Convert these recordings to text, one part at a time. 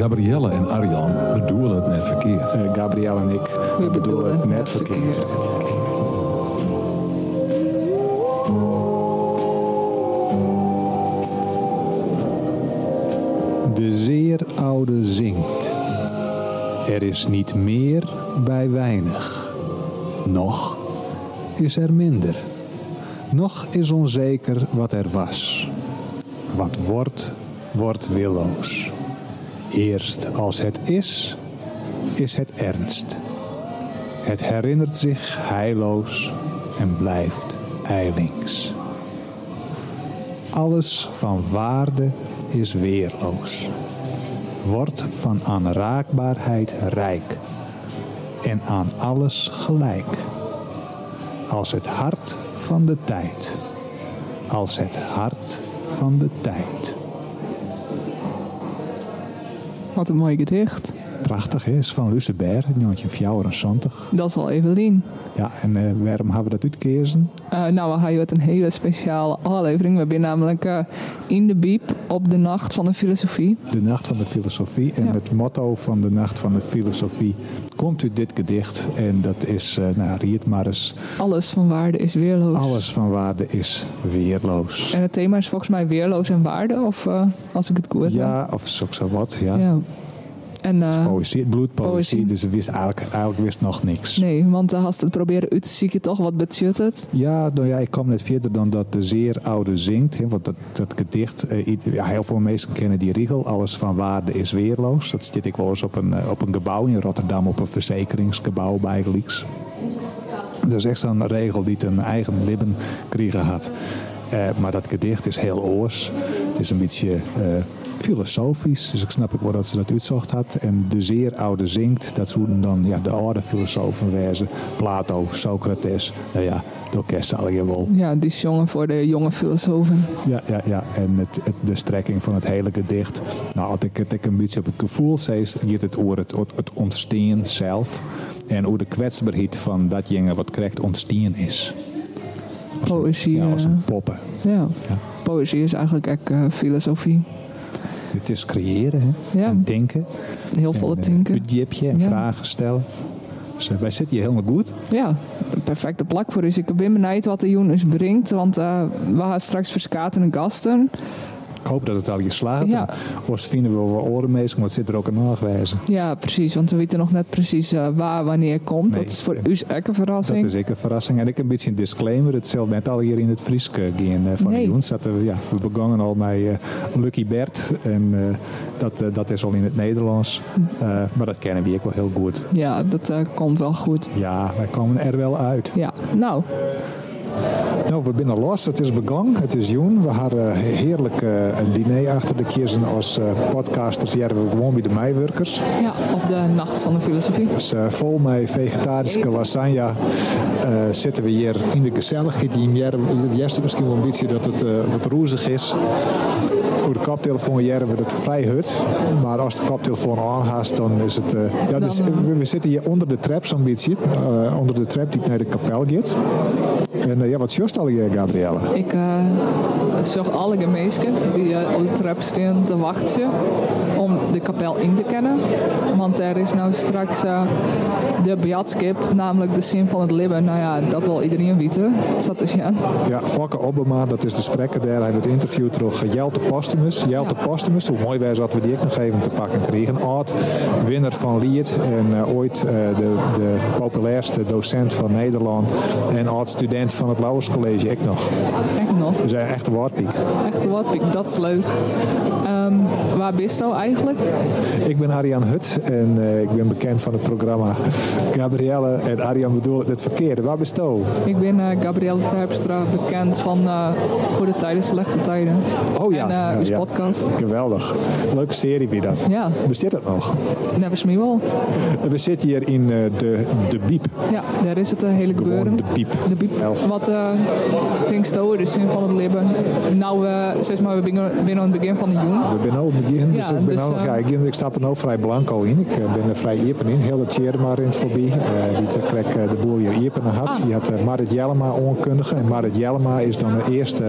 Gabrielle en Arjan bedoelen het net verkeerd. Uh, Gabrielle en ik We bedoelen het net verkeerd. De zeer oude zingt. Er is niet meer bij weinig. Nog is er minder. Nog is onzeker wat er was. Wat wordt, wordt willoos. Eerst als het is, is het ernst. Het herinnert zich heilloos en blijft eilings. Alles van waarde is weerloos. Wordt van aanraakbaarheid rijk en aan alles gelijk. Als het hart van de tijd. Als het hart van de tijd. Wat een mooi gedicht. Prachtig, hè? is van Luceber, 1974. Dat is al Evelien. Ja, en uh, waarom hebben we dat uitgekezen? Uh, nou, we hebben een hele speciale aflevering. We zijn namelijk uh, in de biep op de Nacht van de Filosofie. De Nacht van de Filosofie. En Ja. het motto van de Nacht van de Filosofie komt uit dit gedicht. En dat is, nou, riet maar eens. Alles van waarde is weerloos. Alles van waarde is weerloos. En het thema is volgens mij weerloos en waarde, of als ik het goed heb. Ja, of zo, zo wat, ja. ja. En, uh, poëzie, het bloedpoëzie, poëzie. dus ze wist eigenlijk, eigenlijk wist nog niks. Nee, want uh, als het proberen uit te zieken, toch wat betjutterd. Ja, nou ja, ik kwam net verder dan dat de zeer oude zingt. Hè, want dat, dat gedicht, uh, ja, heel veel mensen kennen die regel. Alles van waarde is weerloos. Dat zit ik wel eens op een, op een gebouw in Rotterdam, op een verzekeringsgebouw bij. Dat is echt zo'n regel die een eigen libben kregen had. Maar dat gedicht is heel oors. Het is een beetje filosofisch. Dus ik snap ook wel dat ze dat uitzocht had. En de zeer oude zingt, dat zouden dan ja, de oude filosofen wezen. Plato, Socrates. Nou ja, door kerst al je wel. Ja, die jongen voor de jonge filosofen. Ja, ja, ja. En het, het, de strekking van het hele gedicht. Nou, als ik het ik een beetje op het gevoel zei, hier het oor het, het ontstaan zelf. En hoe de kwetsbaarheid van dat jongen wat correct ontstaan is. Als Poëzie. Een, ja, als een poppen. Ja. ja. Poëzie is eigenlijk ook uh, filosofie. Het is creëren hè? Ja. en denken. Heel veel denken. Een budgetje en ja. vragen stellen. Dus uh, wij zitten hier helemaal goed. Ja, een perfecte plak voor is. Ik ben benieuwd wat de Jonas brengt. Want uh, we gaan straks verskaten en gasten. Ik hoop dat het al geslaagd is. Ja. Of vinden we wel orenmeester, maar het zit er ook een nagewijzen. Ja, precies. Want we weten nog net precies uh, waar wanneer komt. Nee, dat is voor u ook een verrassing. Dat is zeker een verrassing. En ik een beetje een disclaimer. Het zal net al hier in het Frieske gaan uh, van nee. Joens. Dat we, ja, we begonnen al met uh, Lucky Bert. En dat, dat is al in het Nederlands. maar dat kennen we ook wel heel goed. Ja, dat komt wel goed. Ja, wij komen er wel uit. Ja, nou... Nou, we binnen los. Het is begonnen. Het is Joen. We hadden heerlijk uh, een diner achter de kiezen als uh, podcasters. Hier hebben we gewoon bij de meiwerkers. Ja, op de nacht van de filosofie. Dus uh, vol met vegetarische lasagne zitten we hier in de gezelligheid. Die eerste misschien wel een beetje dat het wat roezig is. Voor de koptelefoon jaren we het vrij hut. Maar als de koptelefoon aanhaast, dan is het... ja, dus, we, we zitten hier onder de trap zo'n beetje. onder de trap die naar de kapel gaat. En uh, ja, wat just al je, Gabrielle? Ik zag alle gemeensken die uh, op de trap staan te wachten om de kapel in te kennen. Want er is nou straks de beatskip, namelijk de zin van het libben. Nou ja, dat wil iedereen weten. Dat is ja. Ja, Fokke Obama, dat is de spreker daar. Hij heeft het interview terug. Jelte Postumus. Jelte ja. Postumus, hoe mooi wij dat we die ook nog even te pakken kregen. Oud winnaar van Lied en ooit de, de populairste docent van Nederland. En oud student van het Lauwers College, ik nog. Ik nog. We zijn echt een woordpiek. Echt een woordpiek, dat is leuk. Um, waar bist je eigenlijk? Ik ben Arjan Hut en uh, ik ben bekend van het programma Gabrielle en Arjan bedoel het verkeerde. Waar bist? Ik ben uh, Gabrielle Terpstra, bekend van uh, Goede Tijden, Slechte Tijden. Oh ja. En uh, uw ja. podcast. Geweldig. Leuke serie bij dat. Ja. Bestaat dat nog? Never me wel. We zitten hier in de, de Biep. Ja, daar is het hele gebeuren. de Biep. De Biep. Elf. Wat uh, denkst de zin van het libben? Nou, zeg maar, we zijn aan het begin van de jong. We zijn ook begin, dus ja, ik ben dus, ook, ja, ik, ik stap er nou vrij blanco in. Ik ben er vrij iepen in, heel het maar in het voorbij. Uh, die kreeg de boel hier iepen had. Die had Marit Jellema onkundige. En Marit Jellema is dan de eerste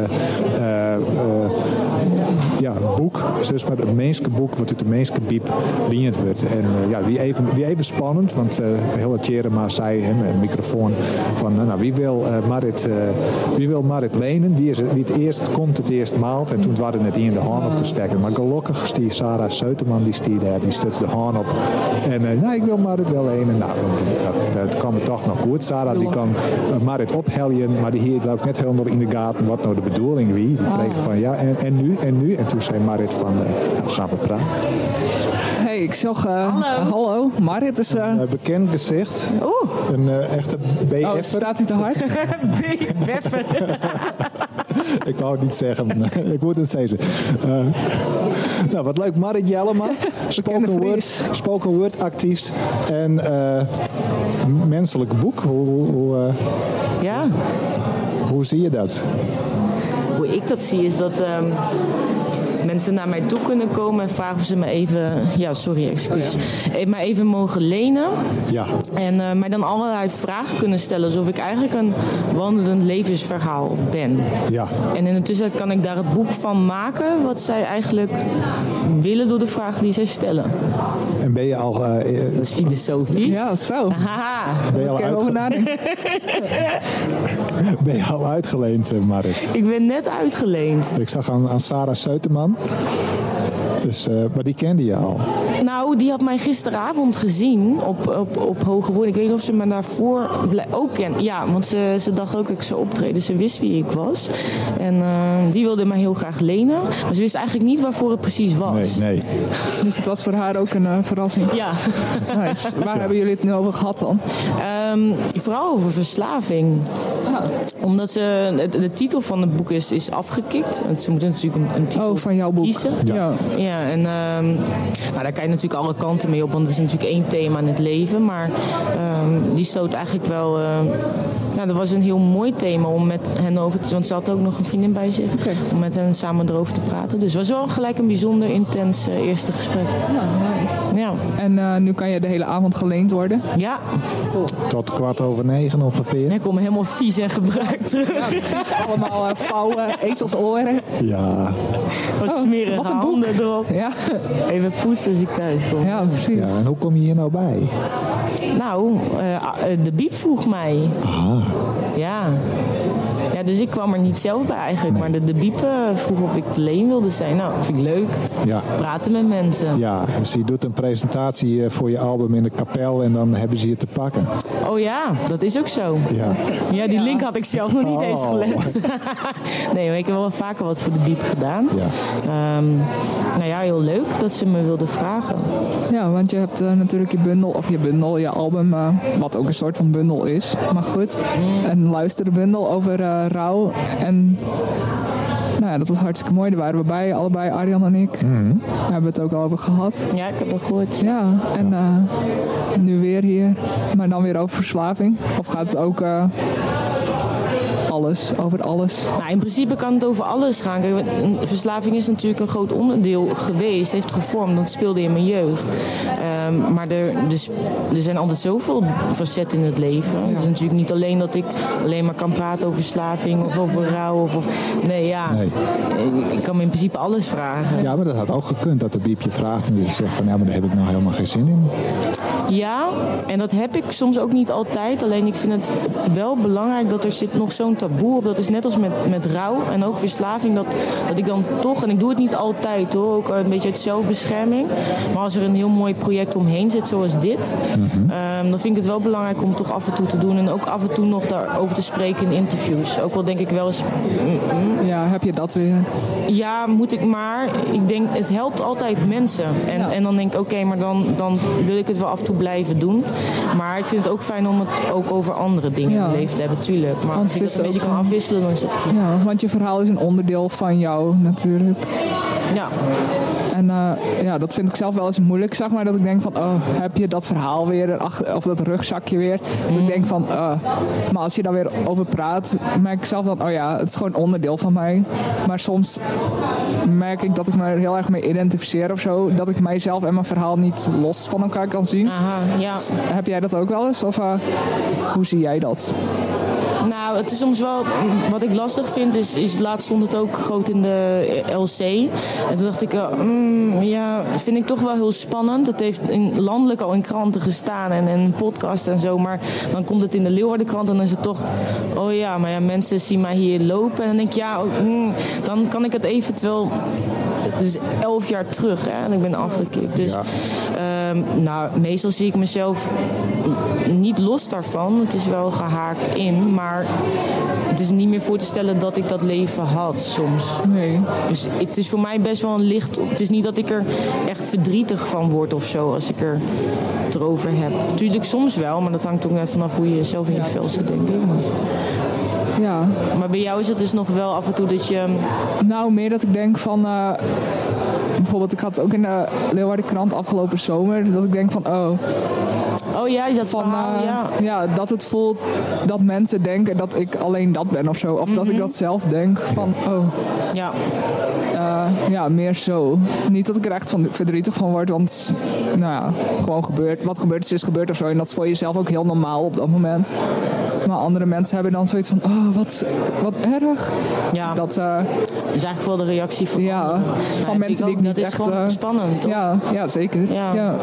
ja, boek, dus maar het meeste boek wat uit de meeste biep liend wordt. En ja, die even, die even spannend, want uh, heel het maar zei hem een microfoon van nou, wie wil Marit, wie wil Marit lenen? Wie, is het, wie het eerst komt, het eerst maalt. En toen waren het in de hand op te steken. Maar gelukkig is die Sarah Seuterman, die stier daar, die stutst de hand op. En nou, ik wil Marit wel lenen. Nou, dat, dat kwam toch nog goed. Sarah die kan Marit opheljen, maar die hier ook net helemaal in de gaten wat nou de bedoeling wie. Die vroeg van ja, en, en nu, en nu? En toen zei Marit van, nou gaan we praten. Hey, ik zag... Uh, hallo. hallo. Marit is... Uh... Een bekend gezicht. Oeh. Een uh, echte BF. Oh, staat hij te hard? BF. ik wou het niet zeggen. ik moet het zeggen. nou, wat leuk. Marit Jellema. Spoken word, spoken word artiest. En menselijk boek. Hoe... hoe ja. Hoe zie je dat? Hoe ik dat zie is dat... Um mensen naar mij toe kunnen komen en vragen of ze me even, ja, sorry, excuus, oh ja. mij even mogen lenen. Ja. En uh, mij dan allerlei vragen kunnen stellen, alsof ik eigenlijk een wandelend levensverhaal ben. Ja. En in de tussentijd kan ik daar het boek van maken, wat zij eigenlijk willen door de vragen die zij stellen. En ben je al. Uh, dat is filosofisch. Ja, zo. Haha. Ben je al ben je al uitgeleend, Marit? Ik ben net uitgeleend. Ik zag aan, aan Sarah Dus, uh, maar die kende je al. Nou, die had mij gisteravond gezien op, op, op Hoge Woorden. Ik weet niet of ze me daarvoor ook kent. Ja, want ze, ze dacht ook dat ik zou optreden. Ze wist wie ik was. En uh, die wilde mij heel graag lenen. Maar ze wist eigenlijk niet waarvoor het precies was. Nee, nee. Dus het was voor haar ook een uh, verrassing. Ja. Nice. Waar hebben jullie het nu over gehad dan? Um, vooral over verslaving. Ah. Omdat ze, de, de, titel van het boek is, is afgekikt. Ze moeten natuurlijk een, een titel oh, van jouw boek. kiezen. Ja. ja. en um, nou, daar kan je natuurlijk alle kanten mee op. Want het is natuurlijk één thema in het leven. Maar um, die stoot eigenlijk wel... Uh, ja, dat was een heel mooi thema om met hen over te... Want ze had ook nog een vriendin bij zich. Okay. Om met hen samen erover te praten. Dus het was wel gelijk een bijzonder intens uh, eerste gesprek. Ja, nice. Ja. En uh, nu kan je de hele avond geleend worden? Ja. Cool. Tot kwart over negen ongeveer. Ik kom helemaal vies en gebruikt terug. Ja. Allemaal uh, vouwen, ezelsoren. Ja. Wat oh, smerige wat een handen erop. Ja. Even poetsen als ik thuis. Ja, precies. Ja, en hoe kom je hier nou bij? Nou, de biep vroeg mij. Ah. Ja. Ja, dus ik kwam er niet zelf bij eigenlijk. Nee. Maar de, de biepen vroeg of ik te leen wilde zijn. Nou, vind ik leuk. Ja. Praten met mensen. Ja, dus je doet een presentatie voor je album in de kapel en dan hebben ze je te pakken. Oh ja, dat is ook zo. Ja, ja die link had ik zelf nog niet Oh. eens gelegd. nee, maar ik heb wel vaker wat voor de biep gedaan. ja. Ehm, nou ja, heel leuk dat ze me wilden vragen. Ja, want je hebt uh, natuurlijk je bundel, of je bundel, je album, uh, wat ook een soort van bundel is. Maar goed, een luisterbundel over uh, rouw. En nou ja, dat was hartstikke mooi. Daar waren we bij, allebei, Arjan en ik. Mhm. Daar hebben we het ook al over gehad. Ja, ik heb het gehoord. Ja, en nu weer hier. Maar dan weer over verslaving. Of gaat het ook alles, over alles. Nou, in principe kan het over alles gaan. Kijk, verslaving is natuurlijk een groot onderdeel geweest, heeft gevormd, dat speelde in mijn jeugd. Um, maar er, dus, er zijn altijd zoveel facetten in het leven. Het is natuurlijk niet alleen dat ik alleen maar kan praten over verslaving of over rouw. Of, of nee, ja. Nee. Ik kan me in principe alles vragen. Ja, maar dat had ook gekund dat de biepje vraagt en je zegt van ja, maar daar heb ik nou helemaal geen zin in. Ja, en dat heb ik soms ook niet altijd. Alleen ik vind het wel belangrijk dat er zit nog zo'n taboe op. Dat is net als met, met rouw en ook verslaving. Dat, dat ik dan toch, en ik doe het niet altijd hoor, ook een beetje uit zelfbescherming. Maar als er een heel mooi project omheen zit zoals dit, mm-hmm. um, dan vind ik het wel belangrijk om het toch af en toe te doen. En ook af en toe nog daarover te spreken in interviews. Ook wel denk ik wel eens... Mm, ja, heb je dat weer? Ja, moet ik maar. Ik denk, het helpt altijd mensen. En, ja. en dan denk ik, oké, okay, maar dan, dan wil ik het wel af en toe blijven doen. Maar ik vind het ook fijn om het ook over andere dingen ja. in het leven te hebben, tuurlijk. Maar want ik dat een beetje kan afwisselen, dan is dat... Ja, want je verhaal is een onderdeel van jou natuurlijk. Ja. En uh, ja, dat vind ik zelf wel eens moeilijk, zeg maar. Dat ik denk van, oh, heb je dat verhaal weer, of dat rugzakje weer. Mm. Dat ik denk van, uh, maar als je daar weer over praat, merk ik zelf dan, oh ja, het is gewoon onderdeel van mij. Maar soms merk ik dat ik me er heel erg mee identificeer of zo. Dat ik mijzelf en mijn verhaal niet los van elkaar kan zien. Aha, ja. Heb jij dat ook wel eens? Of uh, hoe zie jij dat? Nou, het is soms wel. Wat ik lastig vind is, is laatst stond het ook groot in de LC. En toen dacht ik, uh, mm, ja, vind ik toch wel heel spannend. Het heeft in, landelijk al in kranten gestaan en in podcast en zo. Maar dan komt het in de Leeuwardenkrant en dan is het toch, oh ja, maar ja, mensen zien mij hier lopen. En dan denk ik, ja, oh, mm, dan kan ik het eventueel. Het is elf jaar terug hè, en ik ben afgekikt. Dus Ja. Ehm, nou, meestal zie ik mezelf niet los daarvan. Het is wel gehaakt in, maar het is niet meer voor te stellen dat ik dat leven had soms. Nee. Dus het is voor mij best wel een licht. Het is niet dat ik er echt verdrietig van word of zo als ik er het erover heb. Natuurlijk soms wel, maar dat hangt ook net vanaf hoe je zelf in je vel zit, denk ik. Maar, Ja. maar bij jou is het dus nog wel af en toe dat je. Nou, meer dat ik denk van... eh, bijvoorbeeld, ik had ook in de Leeuwarden krant afgelopen zomer... dat ik denk van, oh, Oh ja, dat van, verhaal, eh, ja. ja, dat het voelt dat mensen denken dat ik alleen dat ben of zo. Of dat ik dat zelf denk van, oh, Ja, eh, ja, meer zo. Niet dat ik er echt van verdrietig van word, want nou ja, gewoon gebeurt. Wat gebeurd is, is gebeurd of zo. En dat is voor jezelf ook heel normaal op dat moment. Maar andere mensen hebben dan zoiets van, oh, wat, wat erg. ja. Dat, eh, is eigenlijk vooral de reactie van. ja, van mensen die ik niet Dat is echt... gewoon spannend. toch? ja, ja, zeker. Ja. Ja.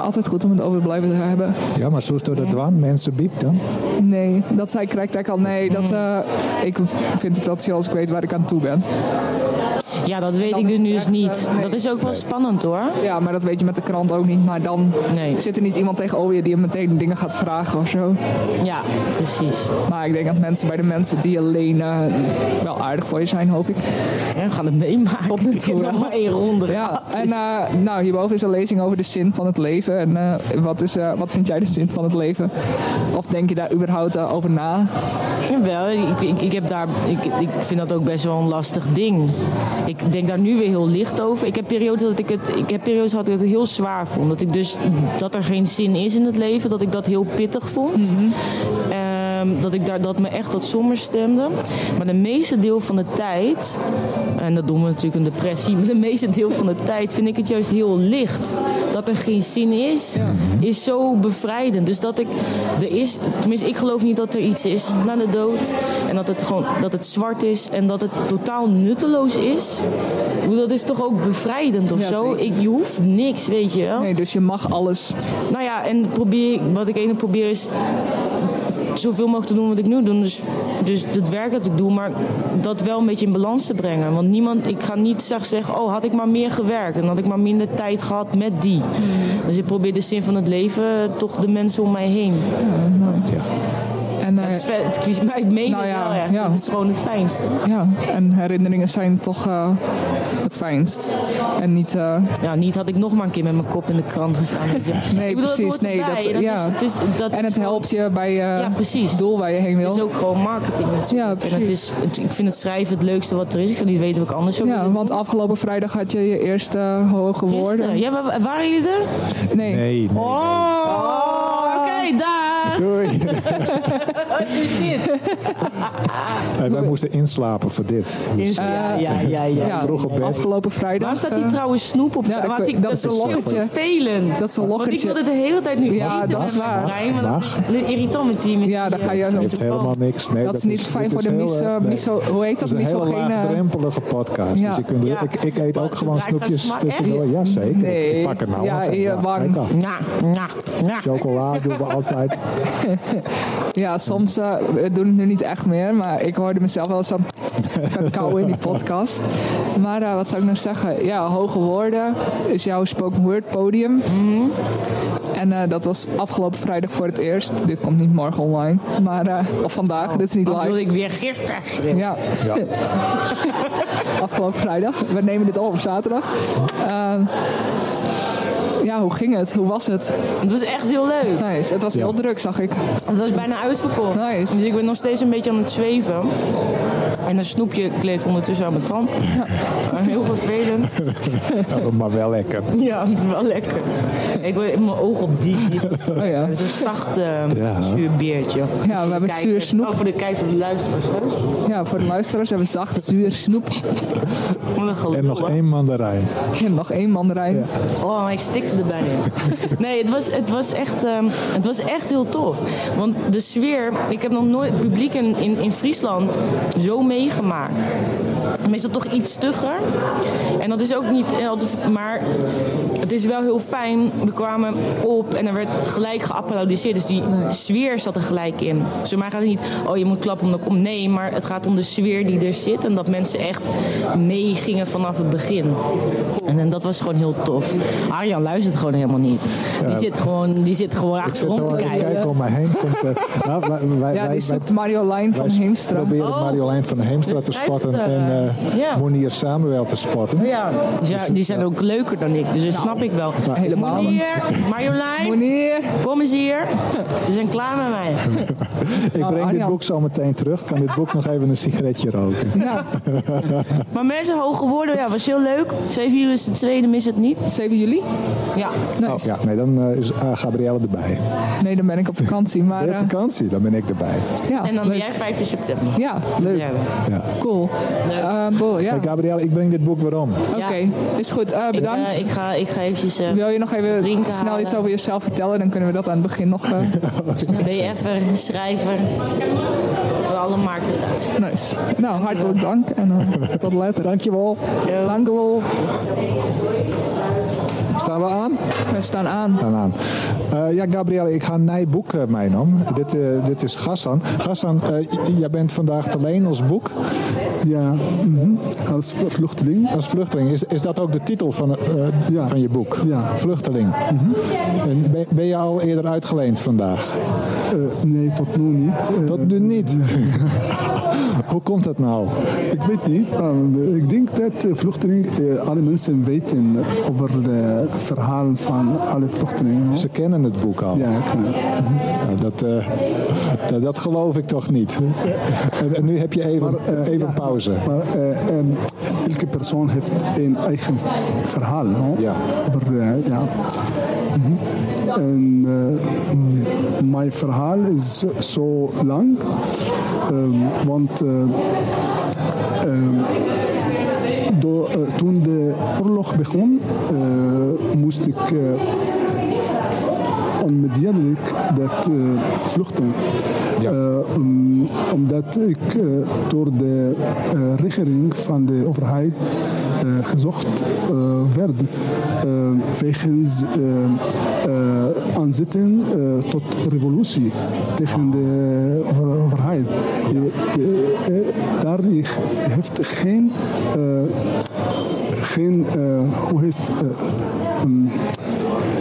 Altijd goed om het over te blijven te hebben. Ja, maar zo door dat dwan, mensen biept dan. Nee, dat zei Crack al. Nee, dat, eh, ik vind het wel chill als ik weet waar ik aan toe ben. Ja, dat weet ik dus nu het dus niet. eh, nee. Dat is ook wel spannend hoor. Ja, maar dat weet je met de krant ook niet. Maar dan Nee. zit er niet iemand tegenover je die je meteen dingen gaat vragen of zo. Ja, precies. Maar ik denk dat mensen bij de mensen die alleen eh, wel aardig voor je zijn, hoop ik. Ja, we gaan het meemaken. Tot nu Ik heb toe nog maar één ronde Ja, gehad, en dus- eh, nou, hierboven is een lezing over de zin van het leven. En eh, wat, is, eh, wat vind jij de zin van het leven? Of denk je daar überhaupt over na? Jawel, ik, ik, ik, heb daar, ik, ik vind dat ook best wel een lastig ding. Ik denk daar nu weer heel licht over. Ik heb periodes dat ik het, ik heb periodes dat ik het heel zwaar vond. Dat ik dus dat er geen zin is in het leven, dat ik dat heel pittig vond. Ehm, dat ik daar dat me echt wat somber stemde. Maar de meeste deel van de tijd, en dat doen we natuurlijk een depressie, maar de meeste deel van de tijd vind ik het juist heel licht. Dat er geen zin is, is zo bevrijdend. Dus dat ik, er is, tenminste ik geloof niet dat er iets is na de dood. En dat het gewoon, dat het zwart is en dat het totaal nutteloos is. Dat is toch ook bevrijdend of Ja, zo? Ik, je hoeft niks, weet je wel. Nee, dus je mag alles. Nou ja, en probeer, wat ik ene probeer is zoveel mogelijk te doen wat ik nu doe. Dus, dus het werk dat ik doe, maar dat wel een beetje in balans te brengen. Want niemand, ik ga niet straks zeggen, oh had ik maar meer gewerkt en had ik maar minder tijd gehad met die. Dus ik probeer de zin van het leven toch de mensen om mij heen. Ja. En, eh, Het, is vet, het kies mij het meen Nou wel echt. Het is gewoon het fijnste. ja, en herinneringen zijn toch eh, het fijnst. En niet... eh, Ja, niet had ik nog maar een keer met mijn kop in de krant gestaan. Nee, bedoel, precies. Het Nee, erbij. dat- dat ja. is, het is, dat en is het gewoon- helpt je bij je Ja, precies. doel waar je heen wil. Het is ook gewoon marketing natuurlijk. Ja, en het precies. is, het- ik vind het schrijven het leukste wat er is. Ik ga niet weten wat ik anders zou Ja, want doen. afgelopen vrijdag had je je eerste hoge woorden. Ja, wa- waren jullie er? Nee. Nee, nee. Oh, oké, daar. Doei. Wat is dit? Wij moesten inslapen voor dit. Dus Ja, ja, ja, ja. Ja, vroeg op bed. afgelopen vrijdag. Waar staat hier eh, trouwens snoep op? Ja, ik Was ik, dat is een heel lokkertje. vervelend. Dat is een Want ik wilde de hele tijd nu Ja, eten dat is waar. brein, dat is irritant met die met Ja, die, dan ga je zo- helemaal niks. Nee, dat is niet fijn voor de heel, miso. Hoe heet dat? Het is een hele Misogene... laagdrempelige podcast. Ja. Dus je kunt, Ja. ik, ik eet ook gewoon snoepjes tussendoor. Ja, zeker. Ik pak het nou. Ja, je wang. kijk al. Ja, ja, ja. Chocola doen we altijd. Ja, soms eh, we doen het nu niet echt meer, maar ik hoorde mezelf wel eens aan kauwen in die podcast. Maar eh, wat zou ik nou zeggen? Ja, Hoge Woorden is jouw spoken word podium. En eh, dat was afgelopen vrijdag voor het eerst. Dit komt niet morgen online, maar eh, of vandaag. Dit is niet Dat wilde live. ik weer gisteren. Ja, Ja. afgelopen vrijdag. We nemen dit op op zaterdag. Eh, ja, hoe ging het? Hoe was het? Het was echt heel leuk. Nice. Het was heel druk, zag ik. Het was bijna uitverkocht. Nice. Dus ik ben nog steeds een beetje aan het zweven. En een snoepje kleeft ondertussen aan mijn tand. Heel vervelend. Ja, maar wel lekker. Ja, wel lekker. Ik wil mijn oog op die. Oh ja. Het is een zacht eh Ja. zuur beertje. Ja, we hebben zuur snoep. Ook voor de kijkers en de luisteraars. hè? Ja, voor de luisteraars hebben we zacht, zuur snoep. En nog één mandarijn. En nog één mandarijn. Oh, maar ik stikte erbij in. Nee, het was, het, was echt, ehm, het was echt heel tof. Want de sfeer, ik heb nog nooit publiek in, in, in Friesland zo meegemaakt. Meestal toch iets stugger. En dat is ook niet altijd, maar het is wel heel fijn. We kwamen op en er werd gelijk geapplaudiseerd. Dus die sfeer zat er gelijk in. Dus voor mij gaat het niet, oh je moet klappen omdat ik om. Nee, maar het gaat om de sfeer die er zit. En dat mensen echt meegingen vanaf het begin. En, en dat was gewoon heel tof. Arjan luistert gewoon helemaal niet. Die zit gewoon, die zit gewoon Ik zit achterom te kijken. kijken om mij heen. Komt, er- nou, wij, wij, Ja, die zoekt Marjolein van wij Heemstra. proberen Oh. Marjolein van Heemstra te spotten en eh, eh ja. Monier Samuel te spotten. Ja, die zijn, die zijn ook leuker dan ik, dus dat snap ik wel. helemaal. Meneer, Marjolein, Meneer. kom eens hier. Ze zijn klaar met mij. Ik breng dit Arjan. boek zo meteen terug. Kan dit boek nog even een sigaretje roken? Ja, Maar mensen, hoge woorden, ja, was heel leuk. 7 juli is de tweede, mis het niet. 7 juli? Ja. Nice. Oh ja, nee, dan eh, is uh, Gabrielle erbij. Nee, dan ben ik op vakantie. Maar Ben je eh, op vakantie? Dan ben ik erbij. ja, En dan ben leuk. jij 15 september. Ja, leuk. Ja. Ja. Cool. Eh, Bo, ja. Hey, Gabrielle, ik breng dit boek weer om. Oké, is goed. Eh, Ik, bedankt. eh, ik, ga, ik ga eventjes... eh, Wil je nog even snel halen. iets over jezelf vertellen? Dan kunnen we dat aan het begin nog... eh BF'er, schrijver. Voor alle markten thuis. nice. Nou, hartelijk dank. En eh, tot later. Dankjewel. Dank u wel. Staan we aan? We staan aan. Staan aan. Eh, ja, Gabrielle, ik ga een nieuw boek uh, meenemen. Dit, eh, dit is Gassan. Gassan, eh, jij bent vandaag te leen als boek. Ja, mhm. als vluchteling. Als vluchteling. Is, is dat ook de titel van, eh, Ja. van je boek? Ja. Vluchteling. En ben, ben je al eerder uitgeleend vandaag? Eh, nee, tot nu niet. Dat nu niet. Hoe komt dat nou? Ik weet niet. maar ik denk dat eh, vluchtelingen, eh, alle mensen weten over het verhaal van alle vluchtelingen. Ze kennen het boek al. Ja, eh, dat, dat, dat geloof ik toch niet. En, en nu heb je even, Maar, even ja, pauze. Maar eh, ehm, elke persoon heeft een eigen verhaal. no? Ja. Over, ja. Mhm. En eh, m- mijn verhaal is zo lang. ehm, want eh, ehm, eh, toen de oorlog begon, eh, moest ik onmiddellijk dat vluchten. Ja. Om- omdat ik door de regering van de overheid gezocht eh, werd eh, wegens eh, eh, aanzetten eh, tot revolutie tegen de over- overheid. Eh, daar je heeft geen, eh, geen eh, hoe heet eh, mm,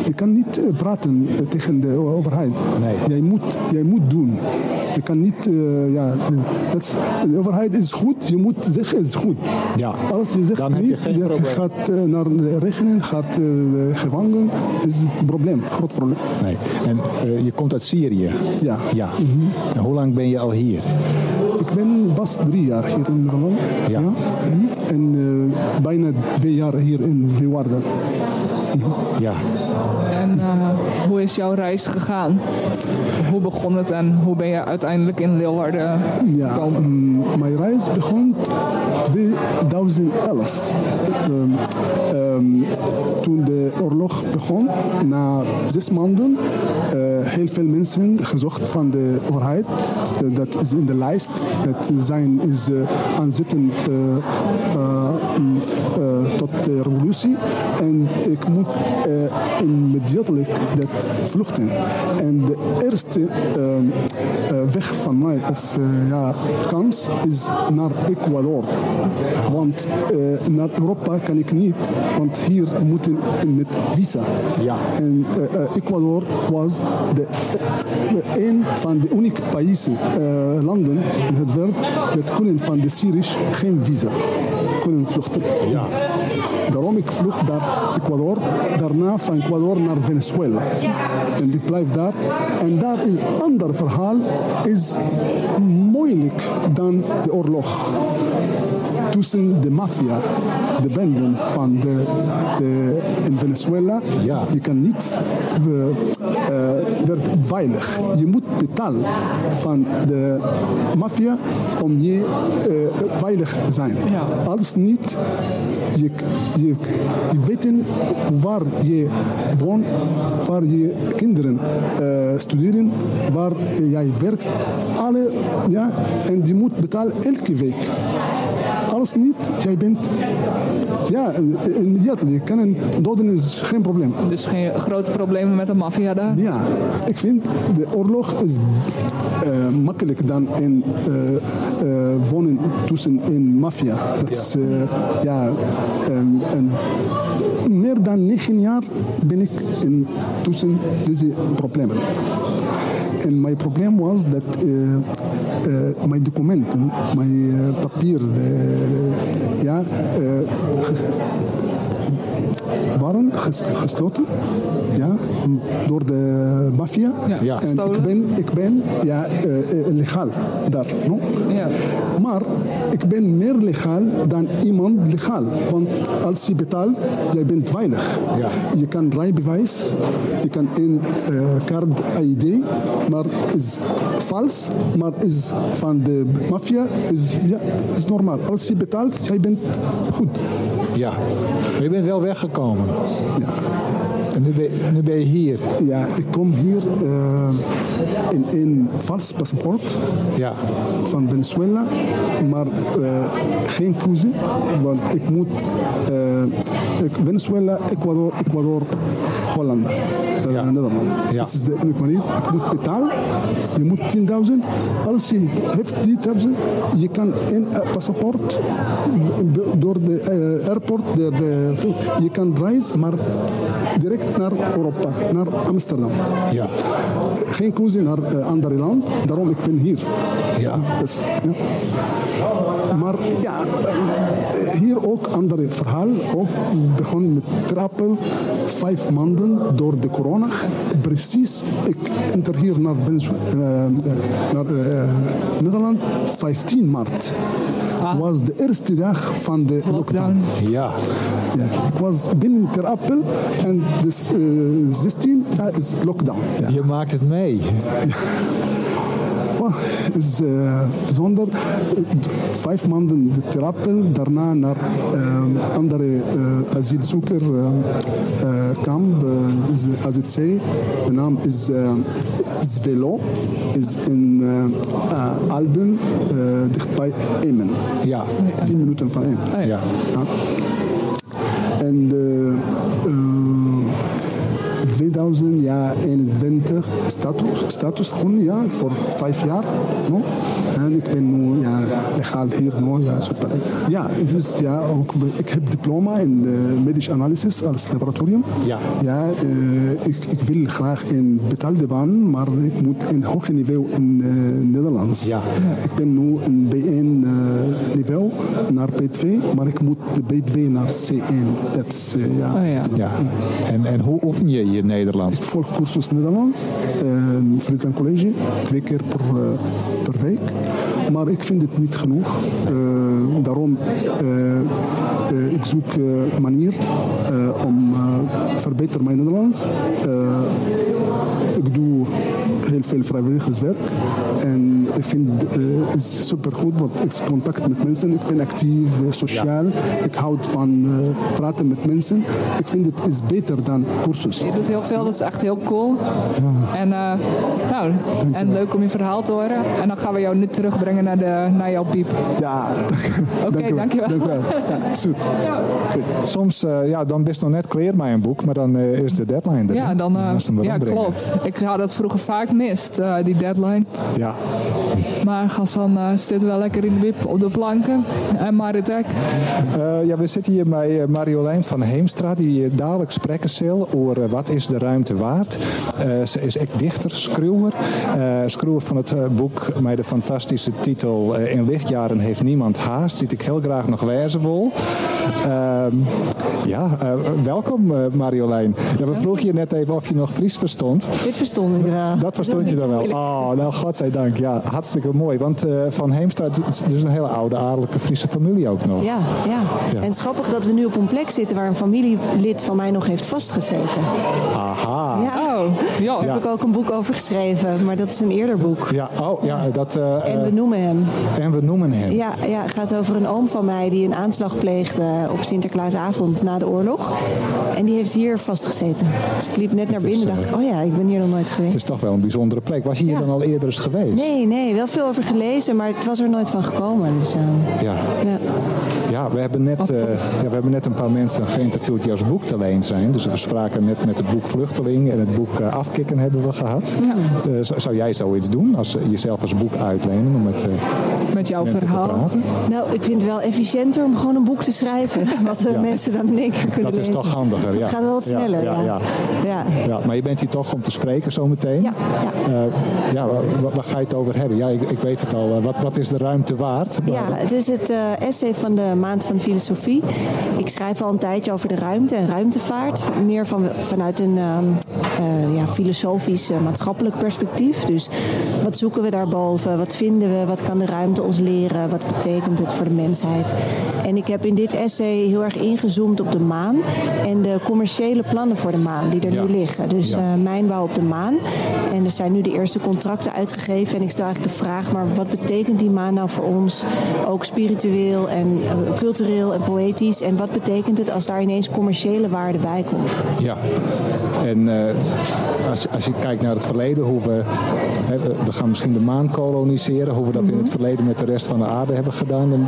je kan niet eh, praten eh, tegen de overheid. Nee. Jij, moet, jij moet doen. Je kan niet, eh, ja, dat de overheid is goed, je moet zeggen het is goed. Ja. Als je zegt Dan je niet, geen probleem. gaat eh, naar de rekening, gaat eh, gevangen, is een probleem, groot probleem. Nee. En je komt uit Syrië. Ja. Ja. En hoe lang ben je al hier? Ik ben pas drie jaar hier in Nederland. Ja. Mhm. En bijna twee jaar hier in Leeuwarden. Ja. En eh, hoe is jouw reis gegaan? Hoe begon het en hoe ben je uiteindelijk in Leeuwarden Ja, gekomen? mm, mijn reis begon 2011. Ehm, ehm, toen de oorlog begon, na zes maanden, eh, heel veel mensen gezocht van de overheid. Eh, Dat is in de lijst. Dat zijn is uh, aanzetten eh, eh, mm, tot de revolutie. En ik moet uh, immediatelijk dat vluchten. En de eerste uh, uh, weg van mij, of ja, kans, is naar Ecuador. Want naar Europa kan ik niet, want hier moeten met visa. Ja. En Ecuador was de, een van de unieke países, landen in het wereld, dat kunnen van de Syriërs geen visa kunnen vluchten. Ja. Daarom ik vlucht naar Ecuador, daarna van Ecuador naar Venezuela. En die blijft daar. En daar is een ander verhaal, is moeilijk dan de oorlog tussen de maffia de benden van de, de, in Venezuela. Ja. Je kan niet uh, werd veilig. Je moet betalen van de maffia om je uh, veilig te zijn. Ja. Als niet, je, je, je weet waar je woont, waar je kinderen uh, studeren, waar jij werkt. Alle, ja, en die moet betalen elke week. Als niet, jij bent ja, kan een doden is geen probleem. Dus geen grote problemen met de maffia daar? Ja, ik vind de oorlog is uh, makkelijker dan in uh, uh, wonen tussen in maffia. Dat is ja, um, een, meer dan negen jaar ben ik in, tussen deze problemen. En mijn probleem was dat uh, uh, mijn documenten, mijn uh, papier, ja, waren ges gesloten ja, door de maffia. Ja. En ik ben, ik ben ja, legaal daar. No? Ja. Maar ik ben meer legaal dan iemand legaal. Want als je betaalt, jij bent veilig. Ja. Je kan rijbewijs, je kan een uh, kaart ID, maar is vals, maar is van de maffia, is, ja, is normaal. Als je betaalt, jij bent goed. Ja, maar je bent wel weggekomen. Ja. En nu ben, nu ben je hier. Ja, ik kom hier uh, in een vals paspoort Ja. van Venezuela, maar uh, geen keuze, want ik moet uh, ik, Venezuela, Ecuador, Ecuador, Holland, Ja. Nederland. Ja. Dat is de enige manier. Ik moet betalen, je moet 10.000. Als je heeft die 10.000, je kan een paspoort door de airport, de, de, je kan reizen, maar direct naar Europa, naar Amsterdam. Ja. Geen keuze naar uh, andere land, daarom ik ben hier. Ja. Dus, ja. Maar ja, hier ook ander verhaal. Ook begon met trappel, vijf maanden door de corona. Precies, ik enter hier naar, uh, naar uh, Nederland 15 maart. Ah. was de eerste dag van de lockdown. Ja. Ja, ik was binnen Ter Apel en dus uh, 16 uh, is lockdown. Ja. Je maakt het mee. Is uh, bijzonder. Vijf maanden de Ter Apel, daarna naar uh, andere uh, asielzoekerkamp, uh, AZC. De naam is Zvelo, is in Alden, dichtbij Emen. Ja. 10 minuten van Emen. Oh, ja. Ja. Ja. En 2021 status, status gewoon, ja, voor vijf jaar. No? En ik ben nu ja, legaal hier. No? Ja, super. ja, het is, ja ook, ik heb diploma in uh, medisch analysis als laboratorium. Ja. Ja, uh, ik, ik wil graag in betaalde baan, maar ik moet in hoger niveau in uh, Nederlands. Ja. Ik ben nu in B1 niveau naar B2, maar ik moet de B2 naar C1. Dat is, ja. Oh, ja. ja. En, en hoe oefen je je Nederlands? Ik volg cursus Nederlands, in Friesland College, twee keer per, per week. Maar ik vind het niet genoeg. Uh, daarom ik zoek een manier om verbeteren mijn Nederlands. Heel veel vrijwilligerswerk. En ik vind het is supergoed, want ik contact met mensen. Ik ben actief, sociaal. Ja. Ik houd van praten met mensen. Ik vind het is beter dan cursus. Je doet heel veel, dat is echt heel cool. Ja. En, nou, en leuk om je verhaal te horen. En dan gaan we jou nu terugbrengen naar, de, naar jouw piep. Ja, Oké, okay, dankjewel. dankjewel. Ja. Ja. Okay. Soms, uh, ja, dan best nog net klaar met een boek, maar dan uh, is de deadline er. Ja, dan, uh, dan ja klopt. Ik had dat vroeger vaak mist, die deadline. Ja. Maar Gassan zit wel lekker in de wip op de planken. En Marit ook. ja, we zitten hier bij Marjolein van Heemstra, die dadelijk spreken zal over wat is de ruimte waard. ze is echt dichter, schreeuwer. schreeuwer van het boek met de fantastische titel In lichtjaren heeft niemand haast, die ik heel graag nog lezen wil. Uh, ja, uh, welkom uh, Marjolein. Ja, we vroegen je net even of je nog Fries verstond. Dit verstond ik, ja. Dat verstond dat je dan wel. Oh, nou godzijdank. Ja, hartstikke mooi. Want uh, Van Heemstraat is dus een hele oude adellijke Friese familie ook nog. Ja, ja, En het is grappig dat we nu op een plek zitten waar een familielid van mij nog heeft vastgezeten. Aha. Ja. Oh, ja. Daar heb ik ook een boek over geschreven, maar dat is een eerder boek. Ja, oh, ja, dat... Uh, en we noemen hem. En we noemen hem. Ja, ja, het gaat over een oom van mij die een aanslag pleegde op Sinterklaasavond na de oorlog. En die heeft hier vastgezeten. Dus ik liep net naar binnen en dacht ik, oh ja, ik ben hier nog nooit geweest. Het is toch wel een bijzondere plek. Was je hier dan al eerder eens geweest? Nee, nee, wel veel over gelezen, maar het was er nooit van gekomen. Dus, uh, ja. ja. Ja, we hebben, net, uh, ja, we hebben net een paar mensen geïnterviewd die als boek te leen zijn. Dus we spraken net met het boek Vluchteling en het boek uh, Afkikken hebben we gehad. Ja. Uh, zou jij zoiets doen? Als jezelf als boek uitlenen om met, met jouw verhaal? te praten? Nou, ik vind het wel efficiënter om gewoon een boek te schrijven. Wat ja. mensen dan in één keer kunnen Dat is lezen. toch handiger, Dat ja. gaat wel wat sneller, ja. Ja, ja. ja. Maar je bent hier toch om te spreken zometeen? Ja. ja. ja waar, waar, ga je het over hebben? Ja, ik, ik weet het al. Wat, wat is de ruimte waard? Ja, het is het essay van de Maand van Filosofie. Ik schrijf al een tijdje over de ruimte en ruimtevaart. Meer van, vanuit een uh, ja, filosofisch, uh, maatschappelijk perspectief. Dus wat zoeken we daarboven? Wat vinden we? Wat kan de ruimte ons leren? Wat betekent het voor de mensheid? En ik heb in dit essay heel erg ingezoomd op de maan en de commerciële plannen voor de maan die er Ja. nu liggen. Dus Ja. uh, mijnbouw op de maan. En er zijn nu de eerste contracten uitgegeven. En ik stel eigenlijk de vraag, maar wat betekent die maan nou voor ons? Ook spiritueel en cultureel en poëtisch. En wat betekent het als daar ineens commerciële waarde bij komt? Ja, en uh, als, je, als je kijkt naar het verleden, hoe we, hè, we gaan misschien de maan koloniseren, hoe we dat in het verleden met de rest van de aarde hebben gedaan, dan,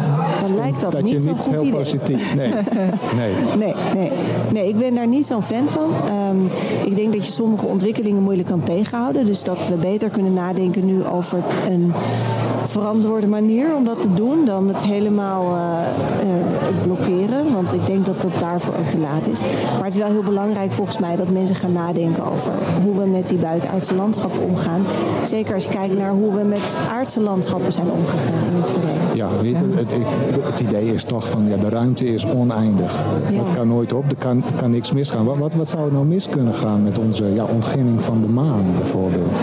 Dan lijkt dat dat niet je niet heel idee. positief. Nee, nee. Nee, nee, nee, ik ben daar niet zo'n fan van. Um, ik denk dat je sommige ontwikkelingen moeilijk kan tegenhouden. Dus dat we beter kunnen nadenken nu over een verantwoorde manier om dat te doen dan het helemaal uh, uh, blokkeren. Want ik denk dat dat daarvoor ook te laat is. Maar het is wel heel belangrijk volgens mij dat mensen gaan nadenken over hoe we met die buitenaardse landschappen omgaan. Zeker als je kijkt naar hoe we met aardse landschappen zijn omgegaan in het verleden. Ja, weet je, het, het, het, idee is toch van ja, de ruimte is oneindig. Ja. Dat kan nooit op, er kan, kan niks misgaan. Wat, wat, wat zou er nou mis kunnen gaan met onze ja, ontginning van de maan bijvoorbeeld?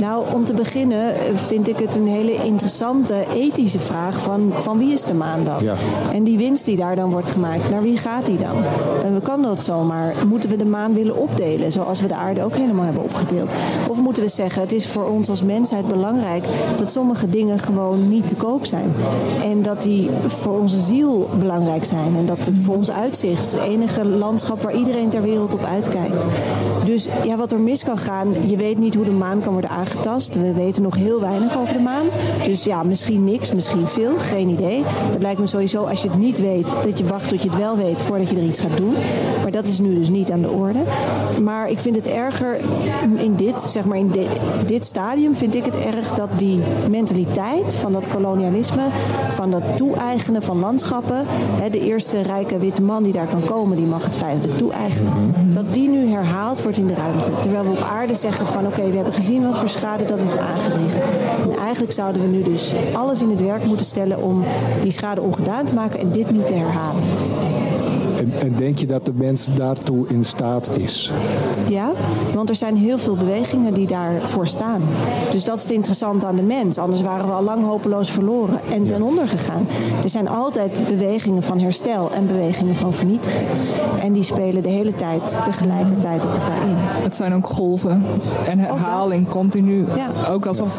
Nou, om te beginnen vind ik het een hele interessante ethische vraag van, van wie is de maan dan? Ja. En die winst die daar dan wordt gemaakt, naar wie gaat die dan? En we kan dat zomaar. Moeten we de maan willen opdelen, zoals we de aarde ook helemaal hebben opgedeeld? Of moeten we zeggen, het is voor ons als mensheid belangrijk dat sommige dingen gewoon niet te koop zijn. En dat die voor onze ziel belangrijk zijn. En dat het voor ons uitzicht het enige landschap waar iedereen ter wereld op uitkijkt. Dus ja, wat er mis kan gaan, je weet niet hoe de maan kan worden aangetast. We weten nog heel weinig over de maan. Dus ja, misschien niks, misschien veel, geen idee. Het lijkt me sowieso, als je het niet weet, dat je wacht tot je het wel weet voordat je er iets gaat doen. Maar dat is nu dus niet aan de orde. Maar ik vind het erger in dit, zeg maar in de, dit stadium, vind ik het erg dat die mentaliteit van dat kolonialisme, van dat toe-eigenen van landschappen, hè, de eerste rijke witte man die daar kan komen, die mag het feitelijk toe-eigenen, dat die nu herhaald wordt in de ruimte. Terwijl we op aarde zeggen van oké, okay, we hebben gezien wat voor schade dat heeft aangericht. En eigenlijk zouden we nu dus alles in het werk moeten stellen om die schade ongedaan te maken en dit niet te herhalen. En, en, denk je dat de mens daartoe in staat is? Ja, want er zijn heel veel bewegingen die daarvoor staan. Dus dat is het interessante aan de mens. Anders waren we al lang hopeloos verloren en ten onder gegaan. Er zijn altijd bewegingen van herstel en bewegingen van vernietiging. En die spelen de hele tijd tegelijkertijd op elkaar in. Het zijn ook golven en herhaling continu. Ja. Ook alsof,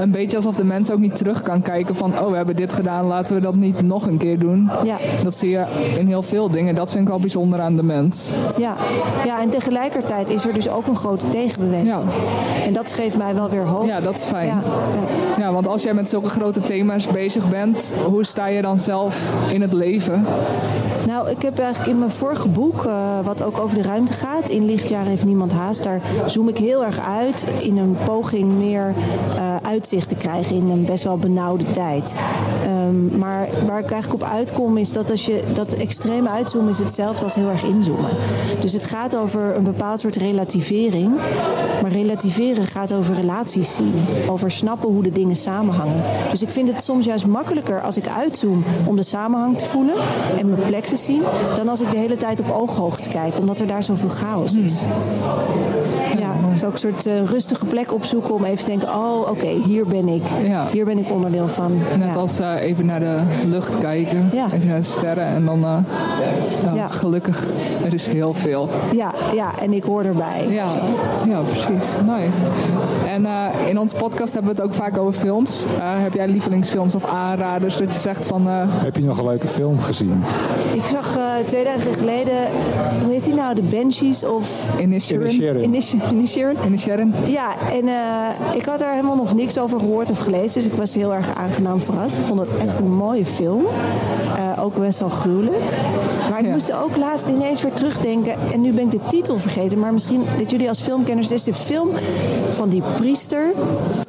een beetje alsof de mens ook niet terug kan kijken van... oh, we hebben dit gedaan, laten we dat niet nog een keer doen. Ja. Dat zie je in heel veel dingen. Dat vind ik wel bijzonder aan de mens. Ja, ja en tegelijkertijd is er dus ook een grote tegenbeweging. Ja. En dat geeft mij wel weer hoop. Ja, dat is fijn. Ja, want als jij met zulke grote thema's bezig bent... hoe sta je dan zelf in het leven? Nou, ik heb eigenlijk in mijn vorige boek, uh, wat ook over de ruimte gaat, In Lichtjaar heeft niemand haast, daar zoom ik heel erg uit in een poging meer uh, uitzicht te krijgen in een best wel benauwde tijd. Um, maar waar ik eigenlijk op uitkom is dat als je dat extreme uitzoomen is hetzelfde als heel erg inzoomen. Dus het gaat over een bepaald soort relativering, maar relativeren gaat over relaties zien, over snappen hoe de dingen samenhangen. Dus ik vind het soms juist makkelijker als ik uitzoom om de samenhang te voelen en mijn plek te zien dan als ik de hele tijd op ooghoogte kijk, omdat er daar zoveel chaos is. Ja, zo ook een soort eh, rustige plek opzoeken om even te denken: oh, oké, hier ben ik. Ja. Hier ben ik onderdeel van. Net Ja. als eh, even naar de lucht kijken, Ja. even naar de sterren en dan eh, ja, Ja. gelukkig, er is heel veel. Ja, ja, en ik hoor erbij. Ja, ja precies. Nice. En eh, in onze podcast hebben we het ook vaak over films. Eh, heb jij lievelingsfilms of aanraders dat je zegt van... eh, Heb je nog een leuke film gezien? Ik zag eh, twee dagen geleden, hoe heet die nou? De Banshees of Inisherin? Inisherin. Inis- Inisherin. Inisherin? Ja, en eh, ik had daar helemaal nog niks over gehoord of gelezen. Dus ik was heel erg aangenaam verrast. Ik vond het echt een mooie film. Eh, ook best wel gruwelijk. Maar ik Ja. moest er ook laatst ineens weer terugdenken. En nu ben ik de titel vergeten. Maar misschien dat jullie als filmkenners... Dit is de film van die priester